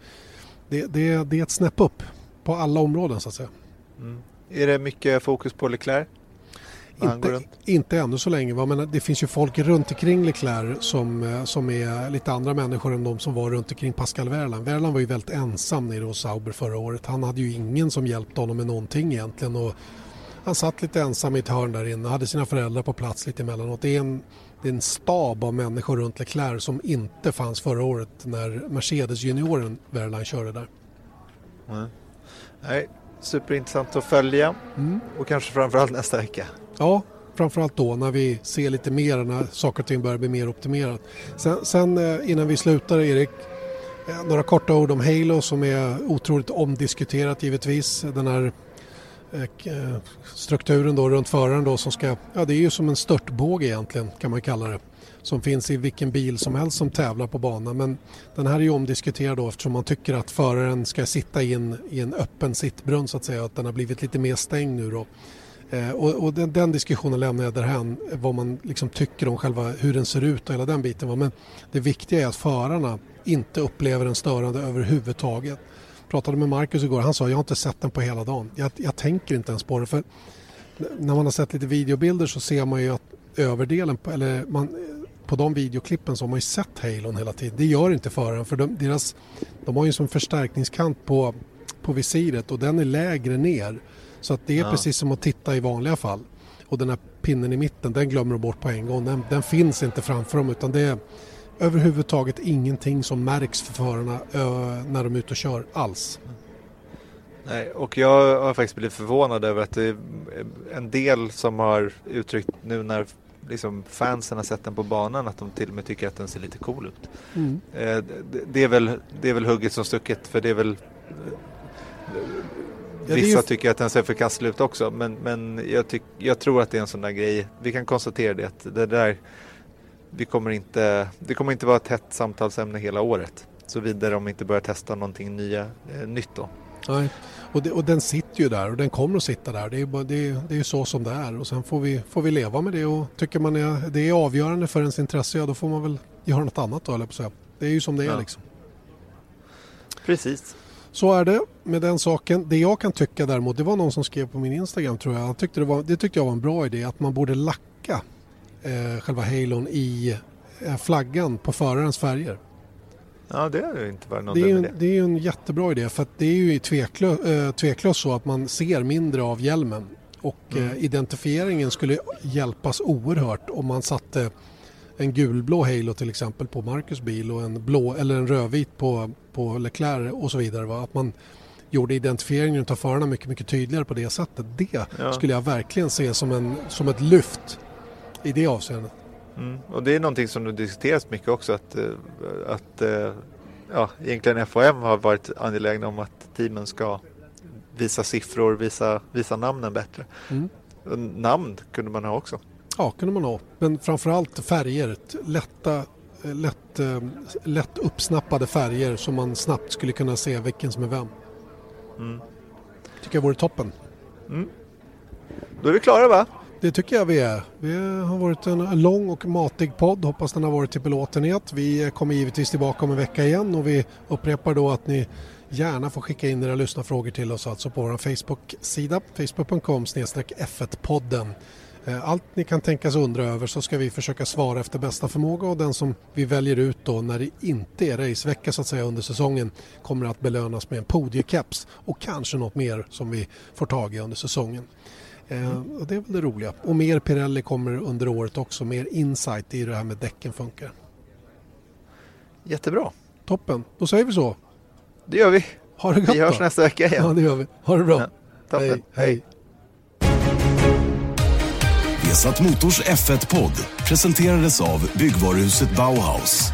det, det, det är ett snäpp upp på alla områden så att säga. Mm. Är det mycket fokus på Leclerc? Inte, inte ännu så länge. Men det finns ju folk runt omkring Leclerc som, eh, som är lite andra människor än de som var runt omkring Pascal Wehrlein. Wehrlein var ju väldigt ensam nere hos Sauber förra året. Han hade ju ingen som hjälpte honom med någonting egentligen. Och han satt lite ensam i ett hörn där inne, hade sina föräldrar på plats lite emellanåt. Det är en, det är en stab av människor runt Leclerc som inte fanns förra året när Mercedes-junioren Wehrlein körde där. Mm. Nej, superintressant att följa mm. och kanske framförallt nästa vecka. Ja, framförallt då när vi ser lite mer när saker och ting börjar bli mer optimerat. Sen, sen eh, innan vi slutar Erik, eh, några korta ord om Halo som är otroligt omdiskuterat givetvis. Den här Eh, eh, strukturen då runt föraren då som ska, ja det är ju som en störtbåge egentligen kan man kalla det. Som finns i vilken bil som helst som tävlar på banan. Men den här är ju omdiskuterad då eftersom man tycker att föraren ska sitta in i en öppen sittbrunn så att säga. Att den har blivit lite mer stängd nu då. Eh, och, och den, den, diskussionen lämnar jag därhän, vad man liksom tycker om själva hur den ser ut och hela den biten. Men det viktiga är att förarna inte upplever den störande överhuvudtaget. Pratade med Marcus igår, han sa jag har inte sett den på hela dagen. Jag, jag tänker inte ens på det. För när man har sett lite videobilder så ser man ju att överdelen, på, eller man, på de videoklippen så har man ju sett Halon hela tiden. Det gör inte föraren för de, deras, de har ju som förstärkningskant på, på visiret och den är lägre ner. Så att det är ja. precis som att titta i vanliga fall. Och den här pinnen i mitten den glömmer de bort på en gång. Den, den finns inte framför dem utan det är överhuvudtaget ingenting som märks för förarna när de är ute och kör alls. Nej, och jag har faktiskt blivit förvånad över att det är en del som har uttryckt nu när liksom fansen har sett den på banan att de till och med tycker att den ser lite cool ut. Mm. Eh, det, är väl, det är väl hugget som stucket för det är väl Ja, Vissa ju... tycker att den ser förkastlig ut också men, men jag, tyck, jag tror att det är en sån där grej. Vi kan konstatera det att det där vi kommer inte, det kommer inte vara ett hett samtalsämne hela året. Såvida de inte börjar testa någonting nya, eh, nytt då. Nej, och, det, och, den sitter ju där och den kommer att sitta där. Det är, bara, det, det är så som det är och sen får vi, får vi leva med det och tycker man är, det är avgörande för ens intresse, ja då får man väl göra något annat då, eller på säga. Det är ju som det är liksom. Precis. Så är det med den saken. Det jag kan tycka däremot, det var någon som skrev på min Instagram tror jag. Han tyckte det, var, det tyckte jag var en bra idé att man borde lacka eh, själva halon i eh, flaggan på förarens färger. Ja, det är inte varit någon det är, en, det är en jättebra idé för det är ju tveklöst, eh, tveklöst så att man ser mindre av hjälmen och mm. eh, identifieringen skulle hjälpas oerhört om man satte en gulblå Halo till exempel på Marcus bil och en blå eller en rödvit på, på Leclerc och så vidare. Va? Att man gjorde identifieringen av förarna mycket, mycket tydligare på det sättet. Det ja. skulle jag verkligen se som, en, som ett lyft i det avseendet. Mm. Och det är någonting som diskuteras mycket också att, eh, att eh, ja, egentligen FHM har varit angelägna om att teamen ska visa siffror, visa, visa namnen bättre. Mm. Namn kunde man ha också. Ja, kunde man ha. Men framförallt färger. Lätta, lätt, eh, lätt uppsnappade färger som man snabbt skulle kunna se vilken som är vem. Mm. tycker jag vore toppen. Mm. Då är vi klara va? Det tycker jag vi är. Vi har varit en lång och matig podd. Hoppas den har varit till belåtenhet. Vi kommer givetvis tillbaka om en vecka igen och vi upprepar då att ni gärna får skicka in era lyssnarfrågor till oss alltså på vår Facebook-sida facebook.com F1-podden. Eh, allt ni kan tänkas undra över så ska vi försöka svara efter bästa förmåga och den som vi väljer ut då när det inte är racevecka så att säga under säsongen kommer att belönas med en podiekeps och kanske något mer som vi får tag i under säsongen. Mm. och det är väl det roliga. Och mer Pirelli kommer under året också, mer insight i det här med däcken funkar. Jättebra. Toppen, då säger vi så. Det gör vi. Ha det gott Vi hörs då. nästa vecka igen. Ja, det gör vi. Ha det bra. Ja. Toppen. Hej. Hej. Vesat Motors F1-podd presenterades av byggvaruhuset Bauhaus.